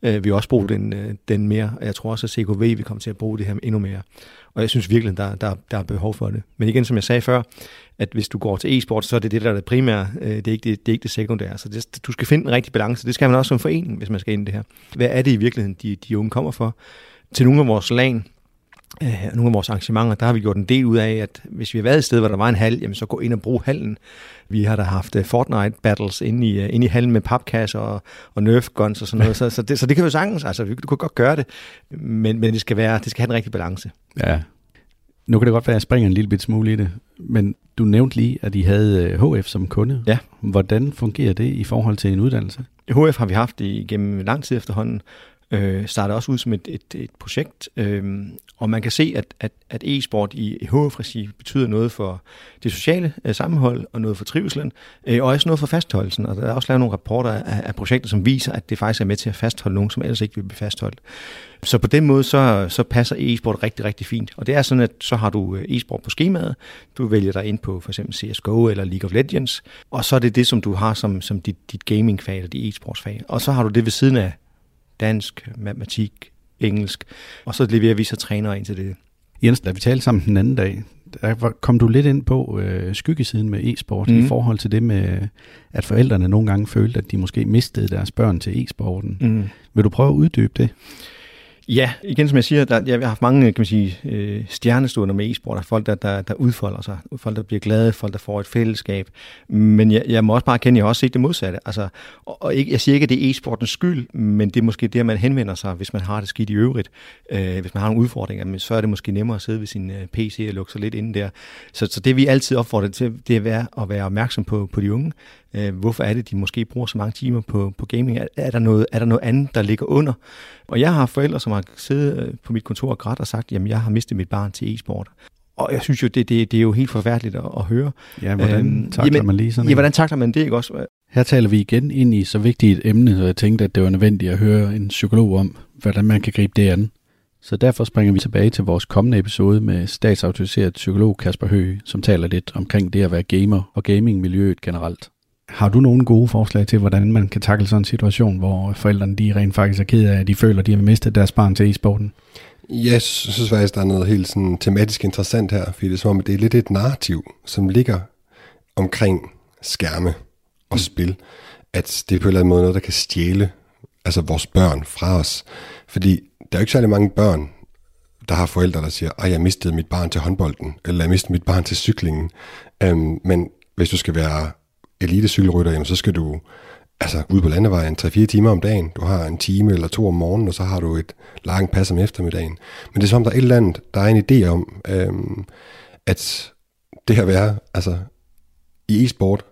B: Øh, vi har også brugt den, øh, den mere, og jeg tror også, at CKV vil komme til at bruge det her endnu mere. Og jeg synes virkelig, der, der, der er behov for det. Men igen, som jeg sagde før, at hvis du går til e-sport, så er det det, der er det primære. Øh, det er ikke det, det, er ikke det sekundære. Så det, du skal finde en rigtig balance. Det skal man også som forening, hvis man skal ind i det her. Hvad er det i virkeligheden, de, de unge kommer for? Til nogle af vores lag, øh, nogle af vores arrangementer, der har vi gjort en del ud af, at hvis vi har været et sted, hvor der var en hal, jamen så gå ind og brug hallen. Vi har da haft uh, Fortnite battles inde i, uh, inde i hallen med papkasser og, og nerf guns og sådan noget. så, så, det, så det kan vi sagtens, altså vi kunne godt gøre det, men, men det, skal være, det skal have en rigtig balance.
F: Ja. Nu kan det godt være, at jeg springer en lille bit smule i det, men du nævnte lige, at I havde HF som kunde.
B: Ja.
F: Hvordan fungerer det i forhold til en uddannelse?
B: HF har vi haft igennem lang tid efterhånden, øh, startede også ud som et, et, et projekt, øh, og man kan se, at, at, at e-sport i HF-regi betyder noget for det sociale øh, sammenhold, og noget for trivselen, øh, og også noget for fastholdelsen. Og der er også lavet nogle rapporter af, af projekter, som viser, at det faktisk er med til at fastholde nogen, som ellers ikke vil blive fastholdt. Så på den måde, så, så passer e-sport rigtig, rigtig fint. Og det er sådan, at så har du øh, e-sport på skemaet, du vælger dig ind på for eksempel CSGO eller League of Legends, og så er det det, som du har som, som dit, dit gaming-fag eller dit e-sportsfag. Og så har du det ved siden af dansk, matematik, engelsk, og så leverer vi så trænere ind til det.
F: Jens, da vi talte sammen den anden dag, der kom du lidt ind på øh, skyggesiden med e-sport mm. i forhold til det med, at forældrene nogle gange følte, at de måske mistede deres børn til e-sporten. Mm. Vil du prøve at uddybe det?
B: Ja, igen som jeg siger, der, jeg har haft mange kan man sige, øh, stjernestunder med e-sport, der folk, der, der, der udfolder sig, folk, der bliver glade, folk, der får et fællesskab. Men jeg, jeg må også bare kende, at jeg har også set det modsatte. Altså, og, og ikke, jeg siger ikke, at det er e-sportens skyld, men det er måske der, man henvender sig, hvis man har det skidt i øvrigt. Øh, hvis man har nogle udfordringer, men så er det måske nemmere at sidde ved sin øh, PC og lukke sig lidt inde der. Så, så det vi altid opfordrer til, det er at være, at være opmærksom på, på de unge. Øh, hvorfor er det, de måske bruger så mange timer på, på gaming? Er, er, der noget, er der noget andet, der ligger under? Og jeg har forældre, som har siddet øh, på mit kontor og grædt og sagt, jamen jeg har mistet mit barn til e-sport. Og jeg synes jo, det, det, det er jo helt forfærdeligt at, at høre.
F: Ja, hvordan øhm, takler jamen, man lige sådan
B: Ja, hvordan takler man det, ikke også?
F: Her taler vi igen ind i så vigtigt et emne, så jeg tænkte, at det var nødvendigt at høre en psykolog om, hvordan man kan gribe det an. Så derfor springer vi tilbage til vores kommende episode med statsautoriseret psykolog Kasper Høgh, som taler lidt omkring det at være gamer og gamingmiljøet generelt. Har du nogle gode forslag til, hvordan man kan takle sådan en situation, hvor forældrene de rent faktisk er ked af, at de føler, at de har mistet deres barn til e-sporten?
G: Jeg synes faktisk, der er noget helt sådan tematisk interessant her, fordi det er som om, det er lidt et narrativ, som ligger omkring skærme og mm. spil, at det er på en eller anden måde noget, der kan stjæle altså vores børn fra os. Fordi der er jo ikke særlig mange børn, der har forældre, der siger, at jeg mistede mit barn til håndbolden, eller jeg mistede mit barn til cyklingen. Um, men hvis du skal være elitecykelrytter, jamen så skal du altså ud på landevejen 3-4 timer om dagen. Du har en time eller to om morgenen, og så har du et langt pas om eftermiddagen. Men det er som om, der er et eller andet, der er en idé om, øhm, at det her være, altså i e-sport,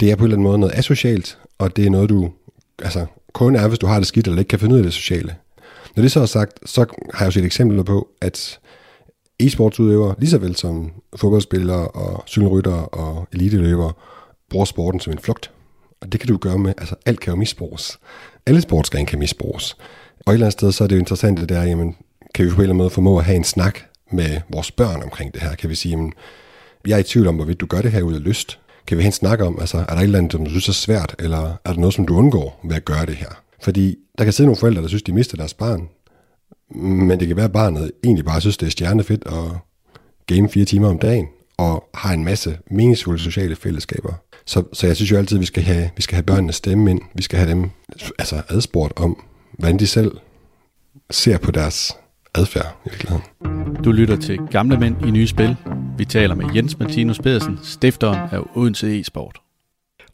G: det er på en eller anden måde noget asocialt, og det er noget, du altså, kun er, hvis du har det skidt, eller ikke kan finde ud af det sociale. Når det så er sagt, så har jeg jo set eksempler på, at e-sportsudøvere, lige så vel som fodboldspillere og cykelryttere og eliteløbere, bruger sporten som en flugt. Og det kan du gøre med, altså alt kan jo misbruges. Alle sportsgrene kan misbruges. Og et eller andet sted, så er det jo interessant, det der, jamen, kan vi på en eller anden måde formå at have en snak med vores børn omkring det her? Kan vi sige, jamen, jeg er i tvivl om, hvorvidt du gør det her ud af lyst. Kan vi have en snak om, altså, er der et eller andet, som du synes er svært, eller er der noget, som du undgår ved at gøre det her? Fordi der kan sidde nogle forældre, der synes, de mister deres barn, men det kan være, at barnet egentlig bare synes, det er stjernefedt at game fire timer om dagen, og har en masse meningsfulde sociale fællesskaber. Så, så jeg synes jo altid, at vi skal have, vi skal have børnenes stemme ind. Vi skal have dem altså adspurgt om, hvordan de selv ser på deres adfærd i virkeligheden.
F: Du lytter til Gamle Mænd i Nye Spil. Vi taler med Jens Martinus Pedersen, stifteren af Odense e-sport.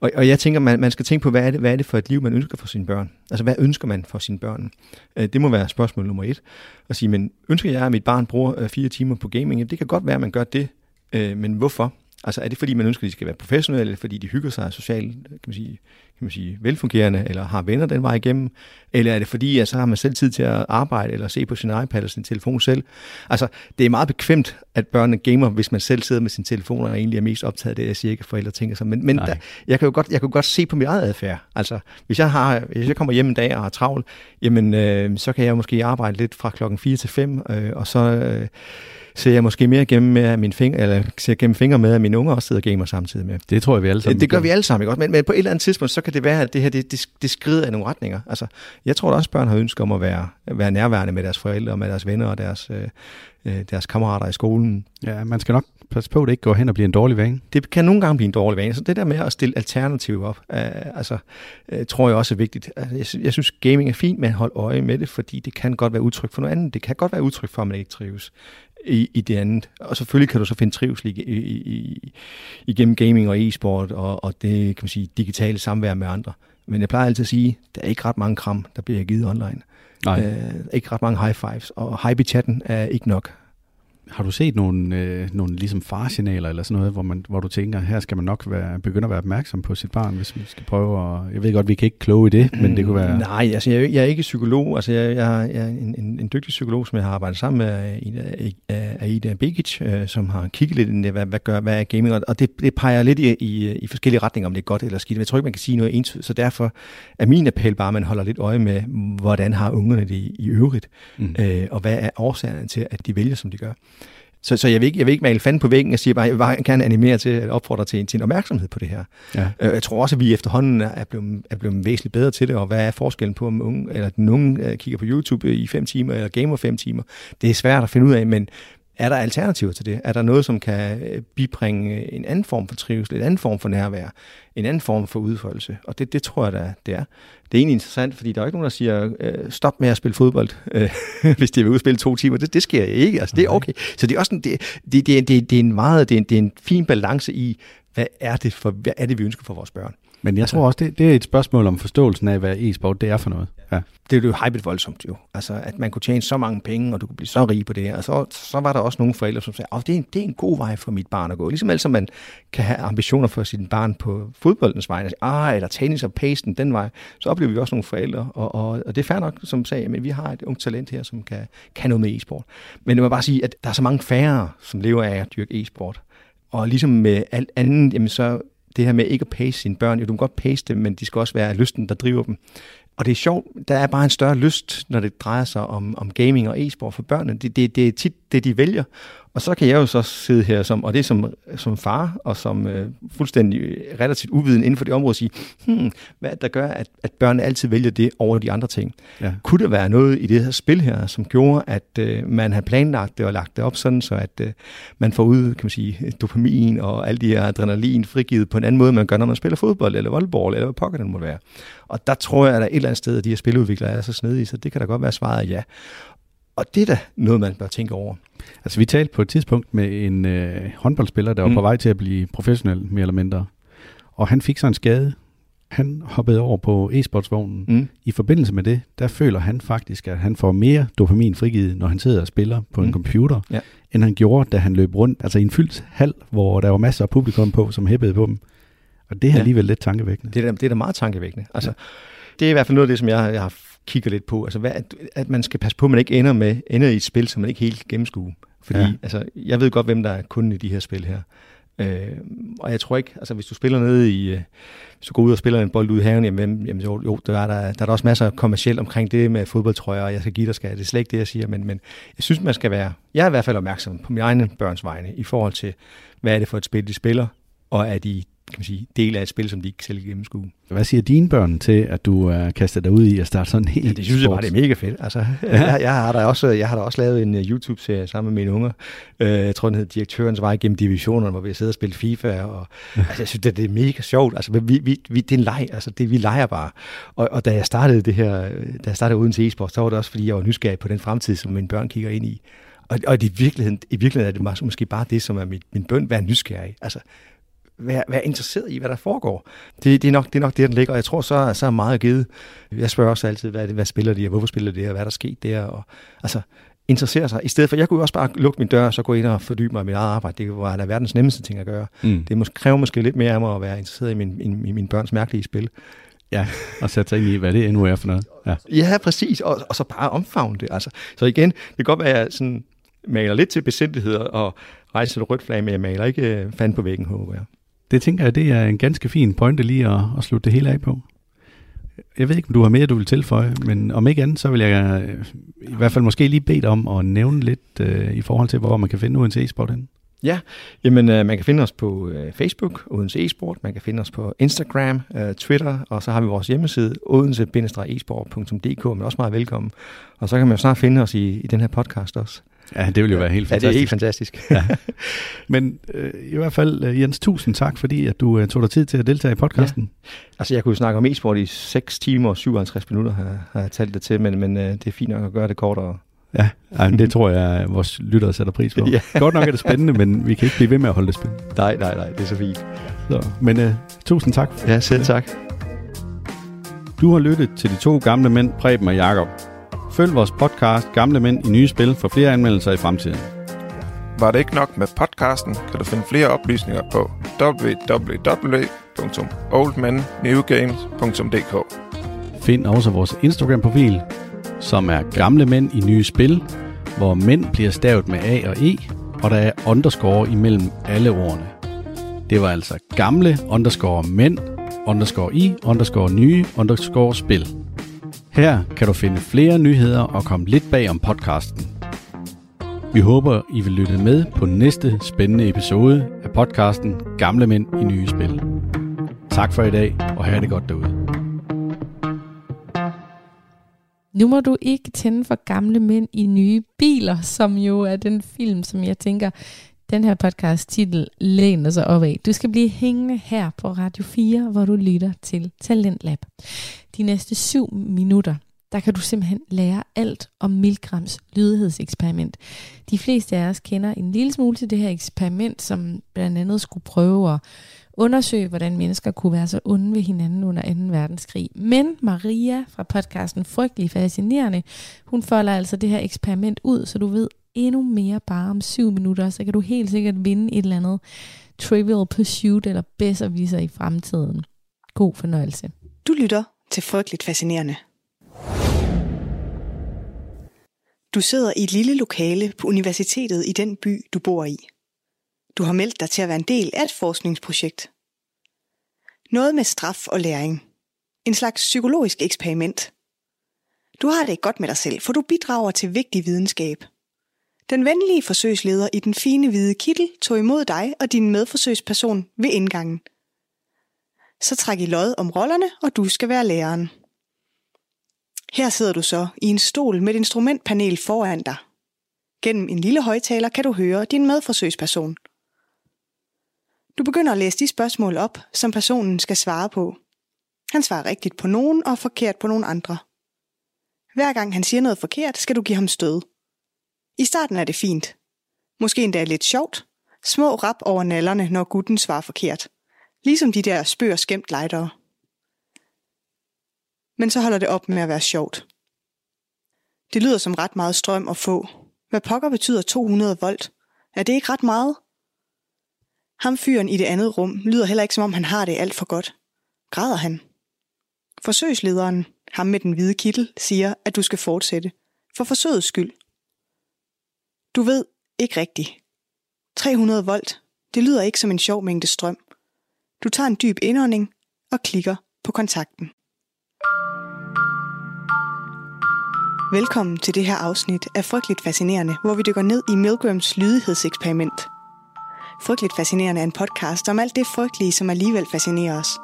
B: Og, og jeg tænker, man, man skal tænke på, hvad er, det, hvad er det for et liv, man ønsker for sine børn? Altså, hvad ønsker man for sine børn? Øh, det må være spørgsmål nummer et. At sige, men ønsker jeg, at mit barn bruger øh, fire timer på gaming? Det kan godt være, at man gør det, øh, men hvorfor? Altså er det fordi, man ønsker, at de skal være professionelle, eller fordi de hygger sig socialt, kan man sige, kan man sige, velfungerende, eller har venner den vej igennem? Eller er det fordi, at så har man selv tid til at arbejde, eller se på sin iPad eller sin telefon selv? Altså, det er meget bekvemt, at børnene gamer, hvis man selv sidder med sin telefon, og egentlig er mest optaget af det, jeg siger ikke, forældre tænker sig. Men, men der, jeg, kan jo godt, jeg kan jo godt se på min eget adfærd. Altså, hvis jeg, har, hvis jeg kommer hjem en dag og har travlt, jamen, øh, så kan jeg måske arbejde lidt fra klokken 4 til 5, øh, og så... Øh, ser jeg måske mere gennem med min finger, eller ser gennem fingre med, at mine unger også sidder og gamer samtidig med.
F: Det tror jeg, vi alle sammen
B: Det, det gør vi alle sammen, ikke også? Men, men på et eller andet tidspunkt, så kan det være, at det her, det, det, det skrider af nogle retninger. Altså, jeg tror at også, børn har ønsket om at være, være nærværende med deres forældre, og med deres venner og deres, øh, øh, deres kammerater i skolen.
F: Ja, man skal nok passe på, at det ikke går hen og bliver en dårlig vane.
B: Det kan nogle gange blive en dårlig vane. Så det der med at stille alternativer op, øh, altså, øh, tror jeg også er vigtigt. Altså, jeg, jeg synes, gaming er fint, men hold øje med det, fordi det kan godt være udtryk for noget andet. Det kan godt være udtryk for, at man ikke trives i, i det andet. Og selvfølgelig kan du så finde trivsel i, i, i, igennem gaming og e-sport og, og det kan man sige, digitale samvær med andre. Men jeg plejer altid at sige, der er ikke ret mange kram, der bliver givet online. Nej. Øh, ikke ret mange high fives, og hype i chatten er ikke nok.
F: Har du set nogle, øh, nogle ligesom farsignaler eller sådan noget, hvor, man, hvor du tænker, her skal man nok være, begynde at være opmærksom på sit barn, hvis vi skal prøve at... Jeg ved godt, vi kan ikke kloge i det, men det kunne være...
B: Nej, altså jeg, jeg er ikke psykolog. Altså jeg, jeg, jeg er en, en, en dygtig psykolog, som jeg har arbejdet sammen med, Ida, Aida Begic, øh, som har kigget lidt ind i, hvad, hvad, gør, hvad er gaming, og det, det peger lidt i, i, i forskellige retninger, om det er godt eller skidt. Jeg tror ikke, man kan sige noget entydigt, så derfor er min appel bare, at man holder lidt øje med, hvordan har ungerne det i, i øvrigt, mm. øh, og hvad er årsagerne til, at de vælger, som de gør. Så, så jeg, vil ikke, jeg vil ikke male fanden på væggen og sige bare, jeg vil gerne animere til at opfordre til, til en opmærksomhed på det her. Ja. Øh, jeg tror også, at vi efterhånden er blevet, er blevet væsentligt bedre til det, og hvad er forskellen på, om unge, eller den unge øh, kigger på YouTube i fem timer, eller gamer fem timer. Det er svært at finde ud af, men er der alternativer til det? Er der noget, som kan øh, bibringe en anden form for trivsel, en anden form for nærvær, en anden form for udfoldelse? Og det, det tror jeg, der, det er. Det er egentlig interessant, fordi der er ikke nogen, der siger, øh, stop med at spille fodbold, øh, hvis de vil udspille to timer. Det, det sker ikke. Altså, det er okay. Så det er også en, det, det, det, det, det er en meget, det er en, det er en fin balance i, hvad er det, for, hvad er det vi ønsker for vores børn?
F: Men jeg altså, tror også, det, det er et spørgsmål om forståelsen af, hvad e-sport det er for noget. Ja.
B: Det er jo hypet voldsomt jo. Altså, at man kunne tjene så mange penge, og du kunne blive så rig på det. Og så, så var der også nogle forældre, som sagde, at det, er en, det er en god vej for mit barn at gå. Ligesom altså man kan have ambitioner for sit barn på fodboldens vej, ah, eller tennis og pasten den vej, så oplever vi også nogle forældre. Og, og, og det er fair nok, som sagde, men vi har et ungt talent her, som kan, kan noget med e-sport. Men det må bare sige, at der er så mange færre, som lever af at dyrke e-sport. Og ligesom med alt andet, jamen så det her med ikke at pace sine børn. Jo, du kan godt pace dem, men de skal også være lysten, der driver dem. Og det er sjovt, der er bare en større lyst, når det drejer sig om, om gaming og e-sport for børnene. Det, det, det er tit det, de vælger. Og så kan jeg jo så sidde her, som, og det er som, som far, og som øh, fuldstændig relativt uviden inden for det område, og sige, hmm, hvad der gør, at, at børnene altid vælger det over de andre ting? Ja. Kunne der være noget i det her spil her, som gjorde, at øh, man har planlagt det og lagt det op sådan, så at øh, man får ud, kan man sige, dopamin og alle de her adrenalin frigivet på en anden måde, man gør, når man spiller fodbold eller volleyball, eller hvad pokker den må være. Og der tror jeg, at der et eller andet sted, at de her spiludviklere er så snedige, så det kan da godt være svaret ja. Og det er da noget, man bør tænke over.
F: Altså vi talte på et tidspunkt med en øh, håndboldspiller, der var mm. på vej til at blive professionel, mere eller mindre. Og han fik så en skade. Han hoppede over på e-sportsvognen. Mm. I forbindelse med det, der føler han faktisk, at han får mere dopamin frigivet, når han sidder og spiller på mm. en computer, ja. end han gjorde, da han løb rundt, altså i en fyldt hal, hvor der var masser af publikum på, som hæppede på dem. Og det er ja. alligevel lidt tankevækkende.
B: Det er, det er da meget tankevækkende. Altså, ja. Det er i hvert fald noget af det, som jeg, jeg har kigger lidt på. Altså, hvad, at man skal passe på, at man ikke ender, med, ender i et spil, som man ikke helt gennemskuer. Fordi ja. altså, jeg ved godt, hvem der er kunden i de her spil her. Øh, og jeg tror ikke, altså hvis du spiller nede i, øh, hvis du går ud og spiller en bold ud i haven, jamen, jamen jo, jo der, er der, der er der også masser kommercielt omkring det med fodboldtrøjer, og jeg skal give dig skal. Det er slet ikke det, jeg siger, men, men jeg synes, man skal være, jeg er i hvert fald opmærksom på mine egne børns vegne, i forhold til, hvad er det for et spil, de spiller, og er de kan man sige, del af et spil, som de ikke selv gennemskue.
F: Hvad siger dine børn til, at du er kastet dig ud i at starte sådan en helt
B: ja, det synes jeg bare, det er mega fedt. Altså, ja. jeg, jeg, har da også, jeg har da også lavet en uh, YouTube-serie sammen med mine unger. Uh, jeg tror, den hedder Direktørens vej gennem divisionerne, hvor vi sidder og spiller FIFA. Og, altså, jeg synes, det, det er mega sjovt. Altså, vi, vi, vi, det er en leg. Altså, det, vi leger bare. Og, og da jeg startede det her, da jeg startede uden til e-sport, så var det også, fordi jeg var nysgerrig på den fremtid, som mine børn kigger ind i. Og, og i, virkeligheden, i virkeligheden er det måske bare det, som er mit, min bøn, være nysgerrig. Altså, være, være interesseret i, hvad der foregår. Det, det, er nok, det er nok det, der ligger, og jeg tror, så, så er meget givet. Jeg spørger også altid, hvad, hvad spiller de, og hvorfor spiller de, og hvad er der sket der, og altså, interessere sig. I stedet for, jeg kunne jo også bare lukke min dør, og så gå ind og fordybe mig i mit eget arbejde. Det var da verdens nemmeste ting at gøre. Mm. Det måske, kræver måske lidt mere af mig at være interesseret i min, i, i mine børns mærkelige spil.
F: Ja, og sætte sig ind i, hvad det endnu er for noget. Ja,
B: ja præcis, og, og så bare omfavne det. Altså. Så igen, det kan godt være, at jeg sådan maler lidt til besindighed og rejser et rødt flag, men jeg maler ikke øh, fand på væggen, håber jeg.
F: Det tænker jeg, det er en ganske fin pointe lige at, at slutte det hele af på. Jeg ved ikke, om du har mere, du vil tilføje, men om ikke andet, så vil jeg øh, i hvert fald måske lige bede dig om at nævne lidt øh, i forhold til, hvor man kan finde Odense Esport henne.
B: Ja, jamen øh, man kan finde os på øh, Facebook, Odense Esport, man kan finde os på Instagram, øh, Twitter, og så har vi vores hjemmeside, odense-esport.dk, e men også meget velkommen. Og så kan man jo snart finde os i, i den her podcast også.
F: Ja, det vil jo være helt fantastisk.
B: Ja, det er helt fantastisk. ja.
F: Men øh, i hvert fald, øh, Jens, tusind tak, fordi at du øh, tog dig tid til at deltage i podcasten. Ja.
B: Altså, jeg kunne snakke om e-sport i 6 timer og 57 minutter, har, har jeg talt det til, men, men øh, det er fint nok at gøre det kortere.
F: Ja, ej, det tror jeg, vores lyttere sætter pris på. ja. Godt nok er det spændende, men vi kan ikke blive ved med at holde det spændende.
B: Nej, nej, nej, det er så fint.
F: Så, men øh, tusind tak.
B: Ja, selv tak.
F: Du har lyttet til de to gamle mænd, Preben og Jakob. Følg vores podcast Gamle Mænd i Nye Spil for flere anmeldelser i fremtiden.
E: Var det ikke nok med podcasten, kan du finde flere oplysninger på www.oldmennewgames.dk
F: Find også vores Instagram-profil, som er Gamle Mænd i Nye Spil, hvor mænd bliver stavet med A og E, og der er underscore imellem alle ordene. Det var altså gamle underscore mænd, underscore i, underscore nye, underscore spil. Her kan du finde flere nyheder og komme lidt bag om podcasten. Vi håber, I vil lytte med på næste spændende episode af podcasten Gamle Mænd i Nye Spil. Tak for i dag, og have det godt derude.
A: Nu må du ikke tænde for gamle mænd i nye biler, som jo er den film, som jeg tænker, den her podcast titel læner sig op af. Du skal blive hængende her på Radio 4, hvor du lytter til Talentlab. De næste syv minutter, der kan du simpelthen lære alt om Milgrams lydighedseksperiment. De fleste af os kender en lille smule til det her eksperiment, som blandt andet skulle prøve at undersøge, hvordan mennesker kunne være så onde ved hinanden under 2. verdenskrig. Men Maria fra podcasten Frygtelig Fascinerende, hun folder altså det her eksperiment ud, så du ved endnu mere bare om syv minutter, så kan du helt sikkert vinde et eller andet Trivial Pursuit eller Besserwisser i fremtiden. God fornøjelse.
C: Du lytter til Frygteligt Fascinerende. Du sidder i et lille lokale på universitetet i den by, du bor i. Du har meldt dig til at være en del af et forskningsprojekt. Noget med straf og læring. En slags psykologisk eksperiment. Du har det ikke godt med dig selv, for du bidrager til vigtig videnskab. Den venlige forsøgsleder i den fine hvide kittel tog imod dig og din medforsøgsperson ved indgangen. Så træk i lod om rollerne, og du skal være læreren. Her sidder du så i en stol med et instrumentpanel foran dig. Gennem en lille højtaler kan du høre din medforsøgsperson – du begynder at læse de spørgsmål op, som personen skal svare på. Han svarer rigtigt på nogen og forkert på nogen andre. Hver gang han siger noget forkert, skal du give ham stød. I starten er det fint. Måske endda lidt sjovt. Små rap over nallerne, når gutten svarer forkert. Ligesom de der spør skæmt lejdere. Men så holder det op med at være sjovt. Det lyder som ret meget strøm at få. Hvad pokker betyder 200 volt? Er det ikke ret meget? Ham fyren i det andet rum lyder heller ikke som om han har det alt for godt. Græder han? Forsøgslederen, ham med den hvide kittel, siger, at du skal fortsætte. For forsøgets skyld. Du ved ikke rigtigt. 300 volt, det lyder ikke som en sjov mængde strøm. Du tager en dyb indånding og klikker på kontakten. Velkommen til det her afsnit af Frygteligt Fascinerende, hvor vi dykker ned i Milgrams lydighedseksperiment – Frygteligt Fascinerende er en podcast om alt det frygtelige, som alligevel fascinerer os.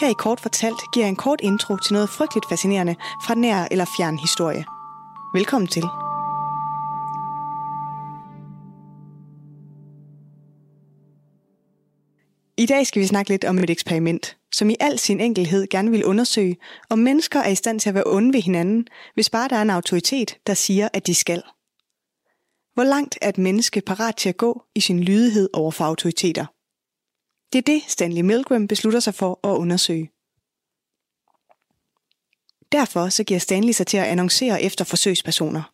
C: Her i Kort Fortalt giver jeg en kort intro til noget frygteligt fascinerende fra nær eller fjern historie. Velkommen til. I dag skal vi snakke lidt om et eksperiment, som i al sin enkelhed gerne vil undersøge, om mennesker er i stand til at være onde ved hinanden, hvis bare der er en autoritet, der siger, at de skal. Hvor langt er et menneske parat til at gå i sin lydighed over for autoriteter? Det er det, Stanley Milgram beslutter sig for at undersøge. Derfor så giver Stanley sig til at annoncere efter forsøgspersoner.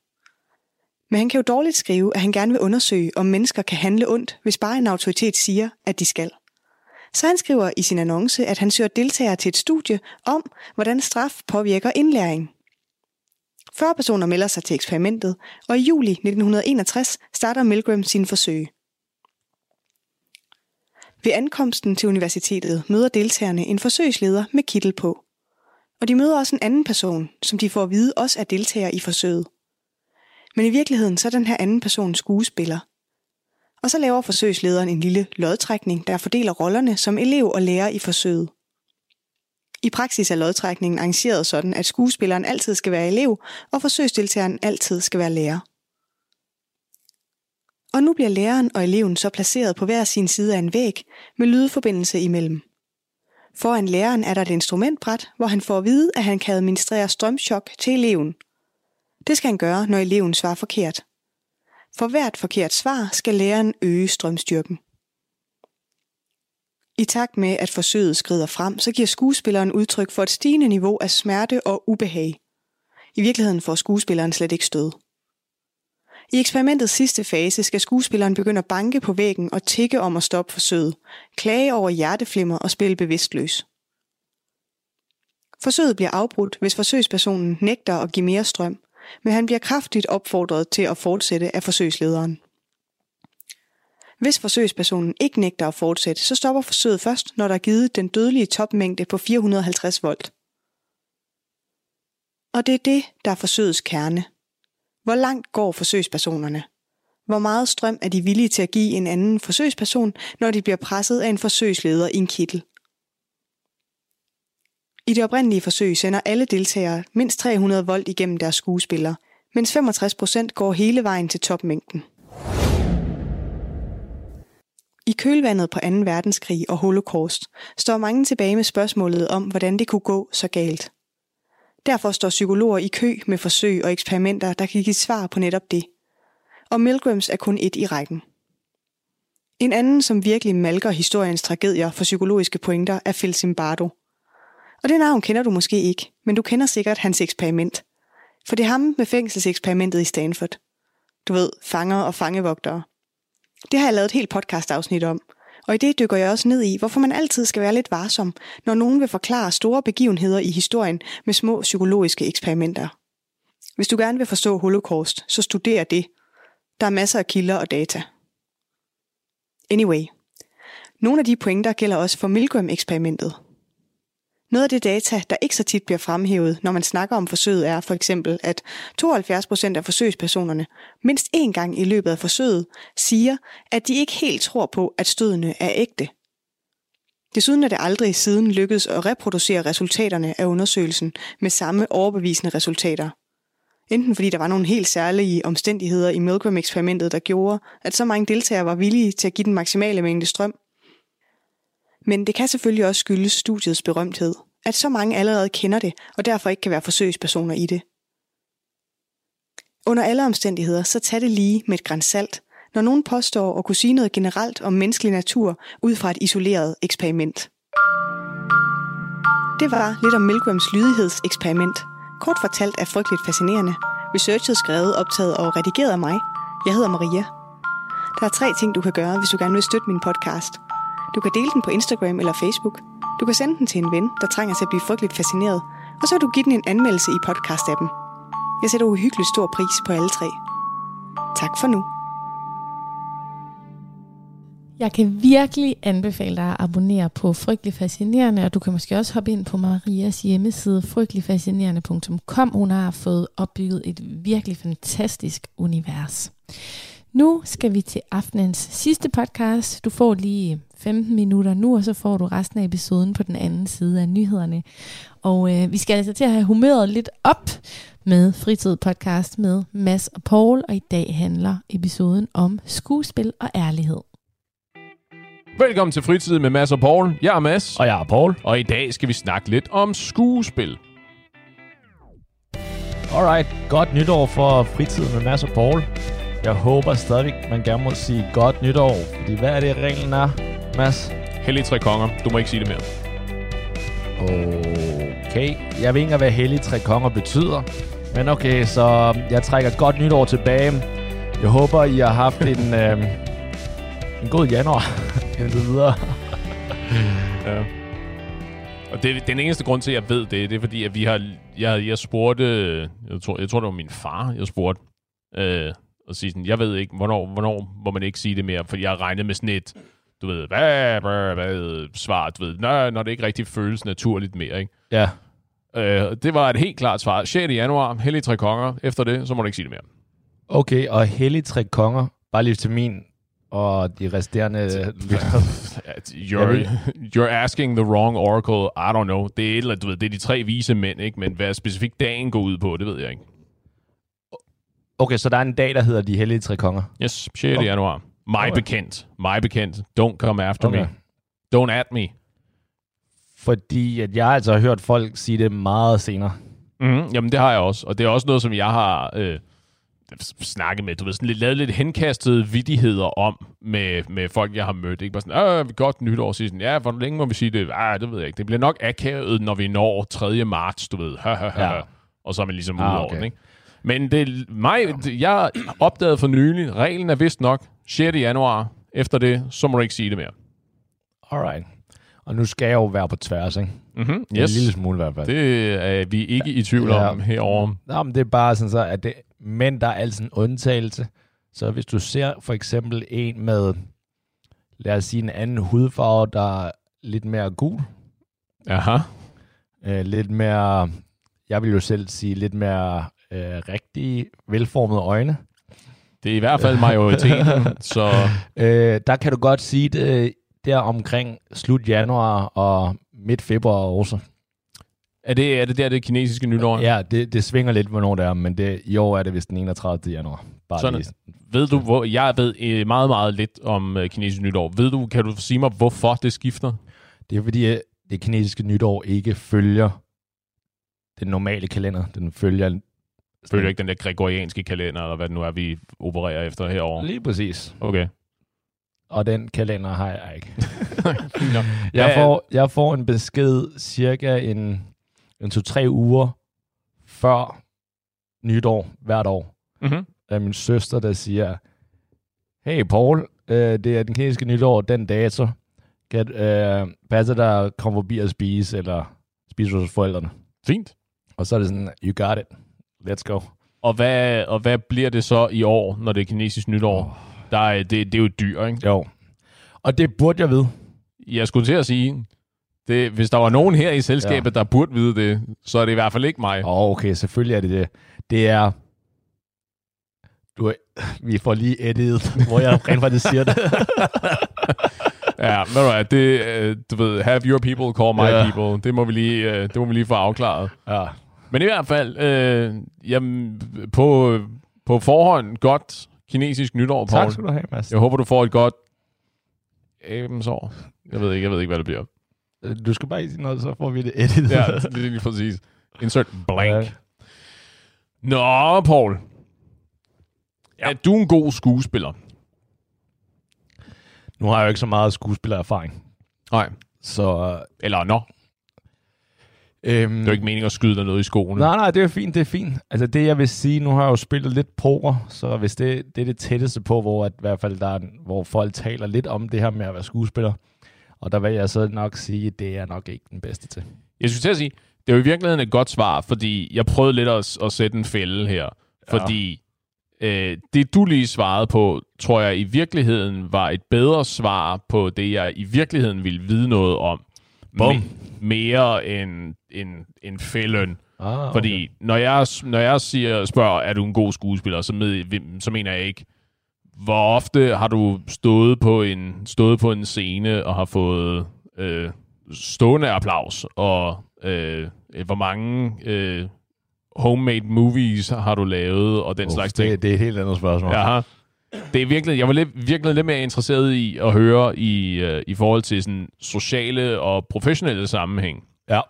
C: Men han kan jo dårligt skrive, at han gerne vil undersøge, om mennesker kan handle ondt, hvis bare en autoritet siger, at de skal. Så han skriver i sin annonce, at han søger deltagere til et studie om, hvordan straf påvirker indlæring. 40 personer melder sig til eksperimentet, og i juli 1961 starter Milgram sin forsøg. Ved ankomsten til universitetet møder deltagerne en forsøgsleder med kittel på. Og de møder også en anden person, som de får at vide også er deltager i forsøget. Men i virkeligheden så er den her anden person skuespiller. Og så laver forsøgslederen en lille lodtrækning, der fordeler rollerne som elev og lærer i forsøget. I praksis er lodtrækningen arrangeret sådan, at skuespilleren altid skal være elev, og forsøgsdeltageren altid skal være lærer. Og nu bliver læreren og eleven så placeret på hver sin side af en væg med lydforbindelse imellem. Foran læreren er der et instrumentbræt, hvor han får at vide, at han kan administrere strømchok til eleven. Det skal han gøre, når eleven svarer forkert. For hvert forkert svar skal læreren øge strømstyrken. I takt med, at forsøget skrider frem, så giver skuespilleren udtryk for et stigende niveau af smerte og ubehag. I virkeligheden får skuespilleren slet ikke stød. I eksperimentets sidste fase skal skuespilleren begynde at banke på væggen og tikke om at stoppe forsøget, klage over hjerteflimmer og spille bevidstløs. Forsøget bliver afbrudt, hvis forsøgspersonen nægter at give mere strøm, men han bliver kraftigt opfordret til at fortsætte af forsøgslederen. Hvis forsøgspersonen ikke nægter at fortsætte, så stopper forsøget først, når der er givet den dødelige topmængde på 450 volt. Og det er det, der er forsøgets kerne. Hvor langt går forsøgspersonerne? Hvor meget strøm er de villige til at give en anden forsøgsperson, når de bliver presset af en forsøgsleder i en kittel? I det oprindelige forsøg sender alle deltagere mindst 300 volt igennem deres skuespillere, mens 65% går hele vejen til topmængden. I kølvandet på 2. verdenskrig og holocaust står mange tilbage med spørgsmålet om, hvordan det kunne gå så galt. Derfor står psykologer i kø med forsøg og eksperimenter, der kan give svar på netop det. Og Milgrams er kun et i rækken. En anden, som virkelig malker historiens tragedier for psykologiske pointer, er Phil Zimbardo. Og det navn kender du måske ikke, men du kender sikkert hans eksperiment. For det er ham med fængselseksperimentet i Stanford. Du ved, fanger og fangevogtere. Det har jeg lavet et helt podcast-afsnit om, og i det dykker jeg også ned i, hvorfor man altid skal være lidt varsom, når nogen vil forklare store begivenheder i historien med små psykologiske eksperimenter. Hvis du gerne vil forstå holocaust, så studer det. Der er masser af kilder og data. Anyway, nogle af de pointer gælder også for Milgram-eksperimentet, noget af det data, der ikke så tit bliver fremhævet, når man snakker om forsøget, er for eksempel, at 72% af forsøgspersonerne mindst én gang i løbet af forsøget siger, at de ikke helt tror på, at stødene er ægte. Desuden er det aldrig siden lykkedes at reproducere resultaterne af undersøgelsen med samme overbevisende resultater. Enten fordi der var nogle helt særlige omstændigheder i Milgram-eksperimentet, der gjorde, at så mange deltagere var villige til at give den maksimale mængde strøm, men det kan selvfølgelig også skyldes studiets berømthed, at så mange allerede kender det, og derfor ikke kan være forsøgspersoner i det. Under alle omstændigheder, så tag det lige med et grænsalt, når nogen påstår at kunne sige noget generelt om menneskelig natur ud fra et isoleret eksperiment. Det var lidt om Milgrams lydighedseksperiment. Kort fortalt er frygteligt fascinerende. Researchet skrevet, optaget og redigeret af mig. Jeg hedder Maria. Der er tre ting, du kan gøre, hvis du gerne vil støtte min podcast – du kan dele den på Instagram eller Facebook. Du kan sende den til en ven, der trænger til at blive frygteligt fascineret. Og så vil du give den en anmeldelse i podcast-appen. Jeg sætter uhyggeligt stor pris på alle tre. Tak for nu.
A: Jeg kan virkelig anbefale dig at abonnere på Frygtelig Fascinerende, og du kan måske også hoppe ind på Marias hjemmeside, frygteligfascinerende.com. Hun har fået opbygget et virkelig fantastisk univers. Nu skal vi til aftenens sidste podcast. Du får lige 15 minutter nu, og så får du resten af episoden på den anden side af nyhederne. Og øh, vi skal altså til at have humøret lidt op med Fritid Podcast med Mads og Paul, og i dag handler episoden om skuespil og ærlighed.
D: Velkommen til Fritid med Mads og Paul. Jeg er Mads.
H: Og jeg er Paul.
D: Og i dag skal vi snakke lidt om skuespil.
H: Alright, godt nytår for Fritid med Mads og Paul. Jeg håber stadig, man gerne må sige godt nytår, fordi hvad er det reglen er, Mads?
D: Hellige Tre Konger. Du må ikke sige det mere.
H: Okay. Jeg ved ikke hvad hellige tre konger betyder. Men okay, så jeg trækker et godt nytår tilbage. Jeg håber, I har haft en, øh, en god januar indtil videre.
D: Ja. Og det, den eneste grund til, at jeg ved det, det er fordi, at vi har, jeg, jeg spurgte, jeg tror, jeg tror, det var min far, jeg spurgte, øh, og sige sådan, jeg ved ikke, hvornår, hvornår må man ikke sige det mere, fordi jeg regnet med sådan et, du ved, hvad, hvad, hvad, svar, du ved, når, når det ikke rigtig føles naturligt mere, ikke?
H: Ja.
D: Øh, det var et helt klart svar. 6. januar, Hellige Tre Konger. Efter det, så må du ikke sige det mere.
H: Okay, og hellige tre konger, bare lige til min og de resterende.
D: You're, you're asking the wrong oracle. I don't know. Det er, eller, du ved, det er de tre vise mænd, ikke? men hvad specifikt dagen går ud på, det ved jeg ikke.
H: Okay, så der er en dag, der hedder de hellige tre konger.
D: Yes, 6. Okay.
H: Okay.
D: januar. Mig
H: Okay.
D: bekendt. Mig bekendt. Don't come after
H: Okay.
D: me. Don't at me.
H: Fordi at jeg altså har hørt folk sige det meget senere.
D: Mm, jamen, det har jeg også. Og det er også noget, som jeg har øh, snakket med. Du ved, sådan lidt, lavet lidt henkastede vidtigheder om med, med folk, jeg har mødt. Ikke bare sådan, øh, godt nytår. Sige sådan, ja, hvor længe må vi sige det? Ah, det ved jeg ikke. Det bliver nok akavet, når vi når 3. marts, du ved.
H: Ja.
D: Og så er man ligesom
H: Ah,
D: ude
H: okay.
D: den, ikke? Men det, mig, det- jeg opdagede for nylig, reglen er vist nok 6. januar. Efter det, så må du ikke sige det mere.
H: Alright. Og nu skal jeg jo være på tværs, ikke?
D: Mm-hmm.
H: En
D: Yes.
H: lille smule i hvert fald.
D: Det er vi ikke i tvivl
H: Ja.
D: om herovre.
H: Nå, men det er bare sådan så, at det, men der er altid en undtagelse. Så hvis du ser for eksempel en med, lad os sige en anden hudfarve, der er lidt mere gul,
D: Aha.
H: øh, lidt mere, jeg vil jo selv sige, lidt mere øh, rigtig velformede øjne,
D: Det er i hvert fald majoriteten, så
H: øh, der kan du godt sige det der omkring slut januar og midt februar også.
D: er det, er det der, det kinesiske nytår?
H: Ja, det, det svinger lidt, hvornår det er, men det, i år er det vist den 31. januar. Bare
D: Sådan.
H: lige.
D: Ved du, hvor, jeg ved øh, meget, meget lidt om øh, kinesisk nytår. Ved du, kan du sige mig, hvorfor det skifter?
H: Det er fordi, at det kinesiske nytår ikke følger den normale kalender. Den følger...
D: Følger ikke den der gregorianske kalender, eller hvad det nu er, vi opererer efter herovre?
H: Lige præcis.
D: Okay.
H: Og den kalender har jeg ikke.
D: Nå.
H: Jeg får, jeg får en besked cirka en, en to-tre uger før nytår hvert år
D: Mm-hmm.
H: af min søster, der siger, hey Paul, øh, det er den kinesiske nytår, den dato. Kan, øh, passer der at komme forbi og spise, eller spise hos forældrene?
D: Fint.
H: Og så er det sådan, you got it. Let's go.
D: Og hvad, og hvad bliver det så i år, når det er kinesisk nytår? Der er, det, det er jo dyr, ikke?
H: Jo. Og det burde jeg vide.
D: Jeg skulle til at sige, det, hvis der var nogen her i selskabet, ja. der burde vide det, så er det i hvert fald ikke mig.
H: Åh, oh, okay, selvfølgelig er det det. Det er... Du vi får lige editet, hvor jeg rent faktisk siger det.
D: Ja, du hvad, det, øh, du ved, have your people, call my
H: Ja.
D: people. Det må vi lige, øh, det må vi lige få afklaret.
H: ja.
D: Men i hvert fald, øh, jamen, på, på forhånd, godt kinesisk nytår, Paul.
H: Tak skal du have, Mads.
D: Jeg håber, du får et godt æbensår. Jeg ved ikke, jeg ved ikke, hvad det bliver.
H: Du skal bare ikke sige noget, så får vi det editet.
D: Ja, det er lige præcis. Insert blank.
H: Ja.
D: Nå, Paul. Ja. Er du en god skuespiller?
H: Nu har jeg jo ikke så meget skuespillererfaring.
D: Nej.
H: Så...
D: Eller nå.
H: Øhm,
D: Det er jo ikke meningen at skyde dig noget i skoene.
H: Nej, nej, det er fint, det er fint. Altså det, jeg vil sige, nu har jeg jo spillet lidt poker, så hvis det, det er det tætteste på, hvor at, i hvert fald der er, hvor folk taler lidt om det her med at være skuespiller. Og der vil jeg så nok sige, at det er nok ikke den bedste til.
D: Jeg skulle til at sige, det er jo i virkeligheden et godt svar, fordi jeg prøvede lidt at, at sætte en fælde her.
H: Ja.
D: Fordi øh, det, du lige svarede på, tror jeg i virkeligheden var et bedre svar på det, jeg i virkeligheden ville vide noget om.
H: Bum.
D: Me- mere end, end, end fælden.
H: Ah, okay.
D: Fordi når jeg, når jeg siger, spørger, er du en god skuespiller, så, med, så mener jeg ikke, hvor ofte har du stået på en, stået på en scene og har fået øh, stående applaus, og øh, hvor mange øh, homemade movies har du lavet, og den
H: Uff,
D: slags ting.
H: det, det er et helt andet spørgsmål.
D: Ja. Det er virkelig, jeg var lidt, virkelig lidt mere interesseret i at høre i, øh, i forhold til sådan sociale og professionelle sammenhæng.
H: Ja.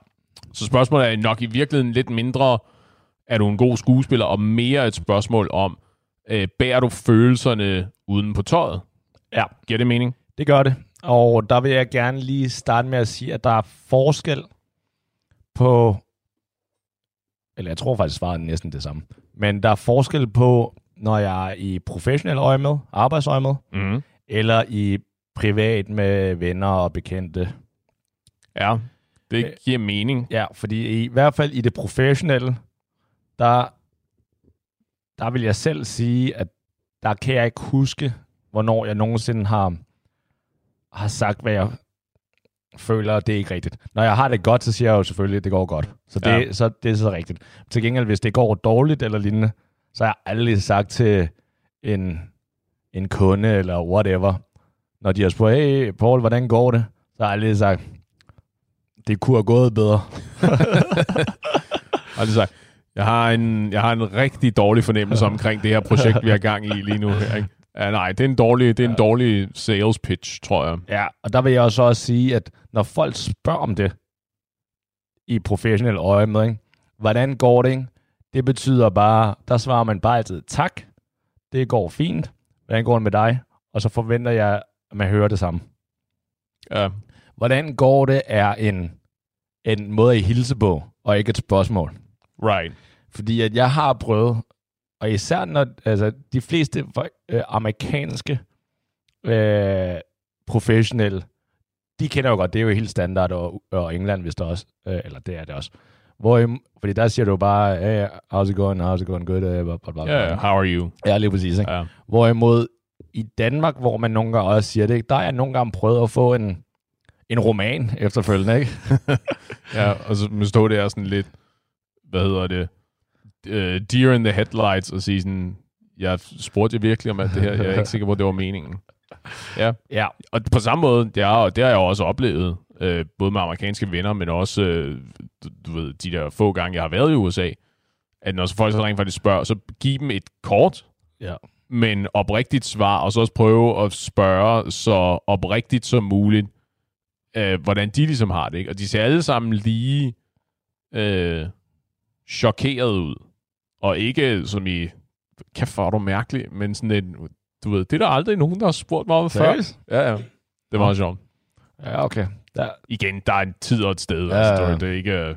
D: Så spørgsmålet er nok i virkeligheden lidt mindre, er du en god skuespiller, og mere et spørgsmål om, øh, bærer du følelserne uden på tøjet?
H: Ja.
D: Giver det mening?
H: Det gør det. Og der vil jeg gerne lige starte med at sige, at der er forskel på, eller jeg tror faktisk svaret er næsten det samme, men der er forskel på, når jeg er i professionel øje med, arbejdsøje med,
D: Mm.
H: eller i privat med venner og bekendte.
D: Ja, det
H: Øh,
D: giver mening.
H: Ja, fordi i hvert fald i det professionelle, der, der vil jeg selv sige, at der kan jeg ikke huske, hvornår jeg nogensinde har, har sagt, hvad jeg føler, det er ikke rigtigt. Når jeg har det godt, så siger jeg jo selvfølgelig, at det går godt. Så det,
D: Ja.
H: så, det er så rigtigt. Til gengæld, hvis det går dårligt eller lignende, så har jeg aldrig sagt til en, en kunde eller whatever, når de har spurgt, hey Paul, hvordan går det? Så har jeg aldrig sagt, det kunne have gået bedre.
D: Og det sagt, jeg har, en, jeg har en rigtig dårlig fornemmelse omkring det her projekt, vi har gang i lige nu. Her, ikke? Ja, nej, det er en dårlig, det er en dårlig sales pitch, tror jeg.
H: Ja, og der vil jeg også også sige, at når folk spørger om det i professionel øje med, ikke? hvordan går det? Ikke? Det betyder bare, der svarer man bare altid, tak, det går fint, hvordan går det med dig? Og så forventer jeg, at man hører det samme.
D: Ja,
H: Hvordan går det er en, en måde at hilse på, og ikke et spørgsmål.
D: right.
H: Fordi at jeg har prøvet, og især når altså, de fleste øh, amerikanske øh, professionelle, de kender jo godt, det er jo helt standard, og, og England hvis der også, øh, eller det er det også. Hvor, fordi der siger du bare, hey, how's it going, how's it going, good, uh, blah, blah.
D: Ja, yeah, how are you?
H: ja, lige præcis. Ikke?
D: Ja.
H: Hvorimod i Danmark, hvor man nogle gange også siger det, der er jeg nogle gange prøvet at få en, en roman efterfølgende, ikke?
D: ja, og så man stå der sådan lidt, hvad hedder det, uh, deer in the headlights, og sige sådan, jeg spurgte jeg virkelig om alt det her, jeg er ikke sikker på, det var meningen. Ja,
H: Ja,
D: og på samme måde, det, er, det har jeg også oplevet, øh, både med amerikanske venner, men også, øh, du, du ved, de der få gange, jeg har været i USA, at når så folk så rent faktisk spørger, så giv dem et kort,
H: ja.
D: men oprigtigt svar, og så også prøve at spørge så oprigtigt som muligt, øh, hvordan de ligesom har det. Ikke? Og de ser alle sammen lige øh, chokeret ud. Og ikke som i, kæft hvor er du mærkelig, men sådan en, du ved, det er der aldrig nogen, der har spurgt mig om før. Ja, ja. Det var meget sjovt.
H: Ja, okay. Der,
D: Igen, der er en tid og et sted.
H: Ja,
D: altså, du, det er ikke... øh,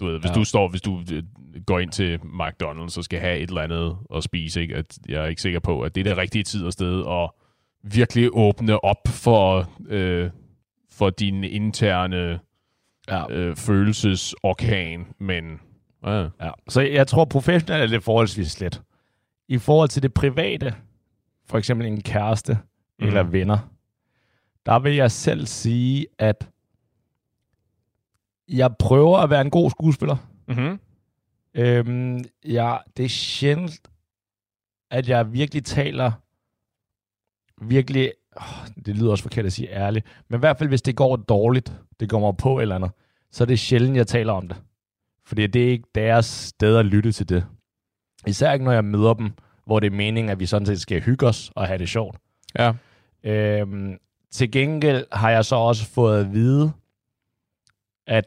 D: Du ved, hvis
H: Ja.
D: du står, hvis du øh, går ind til McDonald's og skal have et eller andet at spise, ikke? At jeg er ikke sikker på, at det er det rigtige tid og sted at virkelig åbne op for, øh, for din interne
H: ja.
D: øh, følelsesorkan, men ja,
H: Ja. Så jeg tror, professionelt er det forholdsvis slet. I forhold til det private, for eksempel en kæreste mm. eller venner, der vil jeg selv sige, at jeg prøver at være en god skuespiller.
D: mm-hmm.
H: Øhm, jeg, det er sjældent, at jeg virkelig taler virkelig, åh, det lyder også forkert at sige ærligt, men i hvert fald, hvis det går dårligt, det går mig på eller andet, så er det sjældent, jeg taler om det. Fordi det er ikke deres sted at lytte til det. Især ikke, når jeg møder dem, hvor det er meningen, at vi sådan set skal hygge os og have det sjovt.
D: ja.
H: Øhm, til gengæld har jeg så også fået at vide, at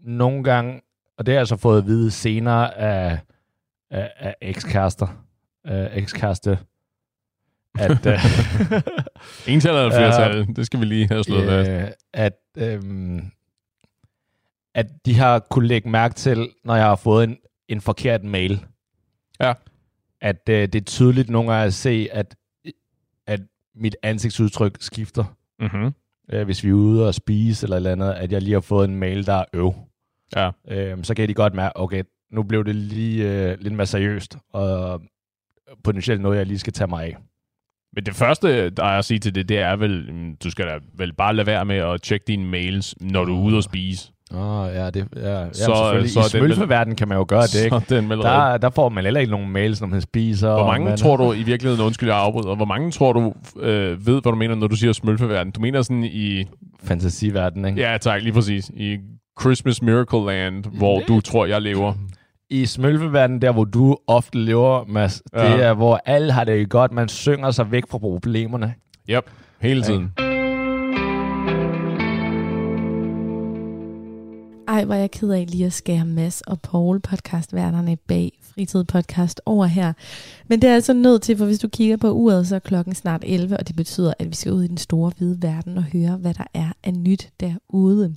H: nogle gange, og det har jeg så fået at vide senere af, af, af ekskærester, øh, ekskæreste, at, øh,
D: Ental eller flertal, det skal vi lige have slået fast.
H: øh, at, øhm, at de har kunne lægge mærke til, når jeg har fået en, en forkert mail.
D: Ja.
H: At øh, det er tydeligt nogle gange at se, at mit ansigtsudtryk skifter.
D: Mm-hmm.
H: øh, hvis vi er ude og spise eller et eller andet, at jeg lige har fået en mail, der er øv.
D: Ja.
H: Øh, så kan de godt mærke, okay, nu blev det lige øh, lidt mere seriøst, og potentielt noget, jeg lige skal tage mig af.
D: Men det første, der er at sige til det, det er vel, mm, du skal da vel bare lade være med at tjekke dine mails, når du er ude og spise.
H: Åh, oh, ja, det, ja, ja
D: Så-
H: selvfølgelig.
D: så
H: I
D: den vel-
H: smølfeverdenen kan man jo gøre det, ikke?
D: Den.
H: Der, der får man heller ikke nogen mails, når man spiser.
D: Hvor mange
H: man,
D: tror du i virkeligheden, undskyld jeg afbryder, hvor mange tror du øh, ved, hvad du mener, når du siger smølfeverden? Du mener sådan i,
H: Fantasiverdenen, ikke?
D: ja tak, lige præcis, i Christmas Miracle Land, hvor du tror, jeg lever.
H: I smølfeverdenen, der hvor du ofte lever, Mads, det
D: Ja.
H: er, hvor alle har det godt. Man synger sig væk fra problemerne.
D: Yep, hele tiden.
A: Ej, hvor jeg ked af lige at skære Mads og Paul podcastværterne bag Fritid Podcast over her. Men det er altså nødt til, for hvis du kigger på uret, så er klokken snart 11, og det betyder, at vi skal ud i den store hvide verden og høre, hvad der er af nyt derude.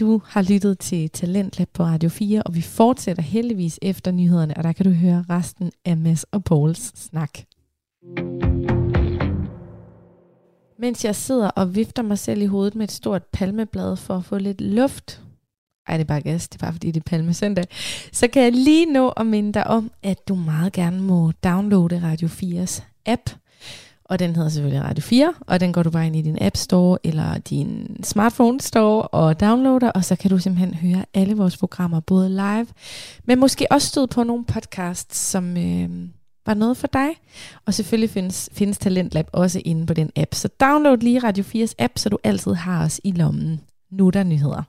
A: Du har lyttet til Talentlab på Radio 4, og vi fortsætter heldigvis efter nyhederne, og der kan du høre resten af Mads og Pauls snak. Mens jeg sidder og vifter mig selv i hovedet med et stort palmeblad for at få lidt luft, ej, det er bare gas, det er bare fordi det er palmesøndag, så kan jeg lige nå at minde dig om, at du meget gerne må downloade Radio 4's app. Og den hedder selvfølgelig Radio 4, og den går du bare ind i din App Store eller din Smartphone Store og downloader, og så kan du simpelthen høre alle vores programmer, både live, men måske også støde på nogle podcasts, som øh, var noget for dig. Og selvfølgelig findes, findes Talentlab også inde på den app. Så download lige Radio 4's app, så du altid har os i lommen. Nu er der nyheder.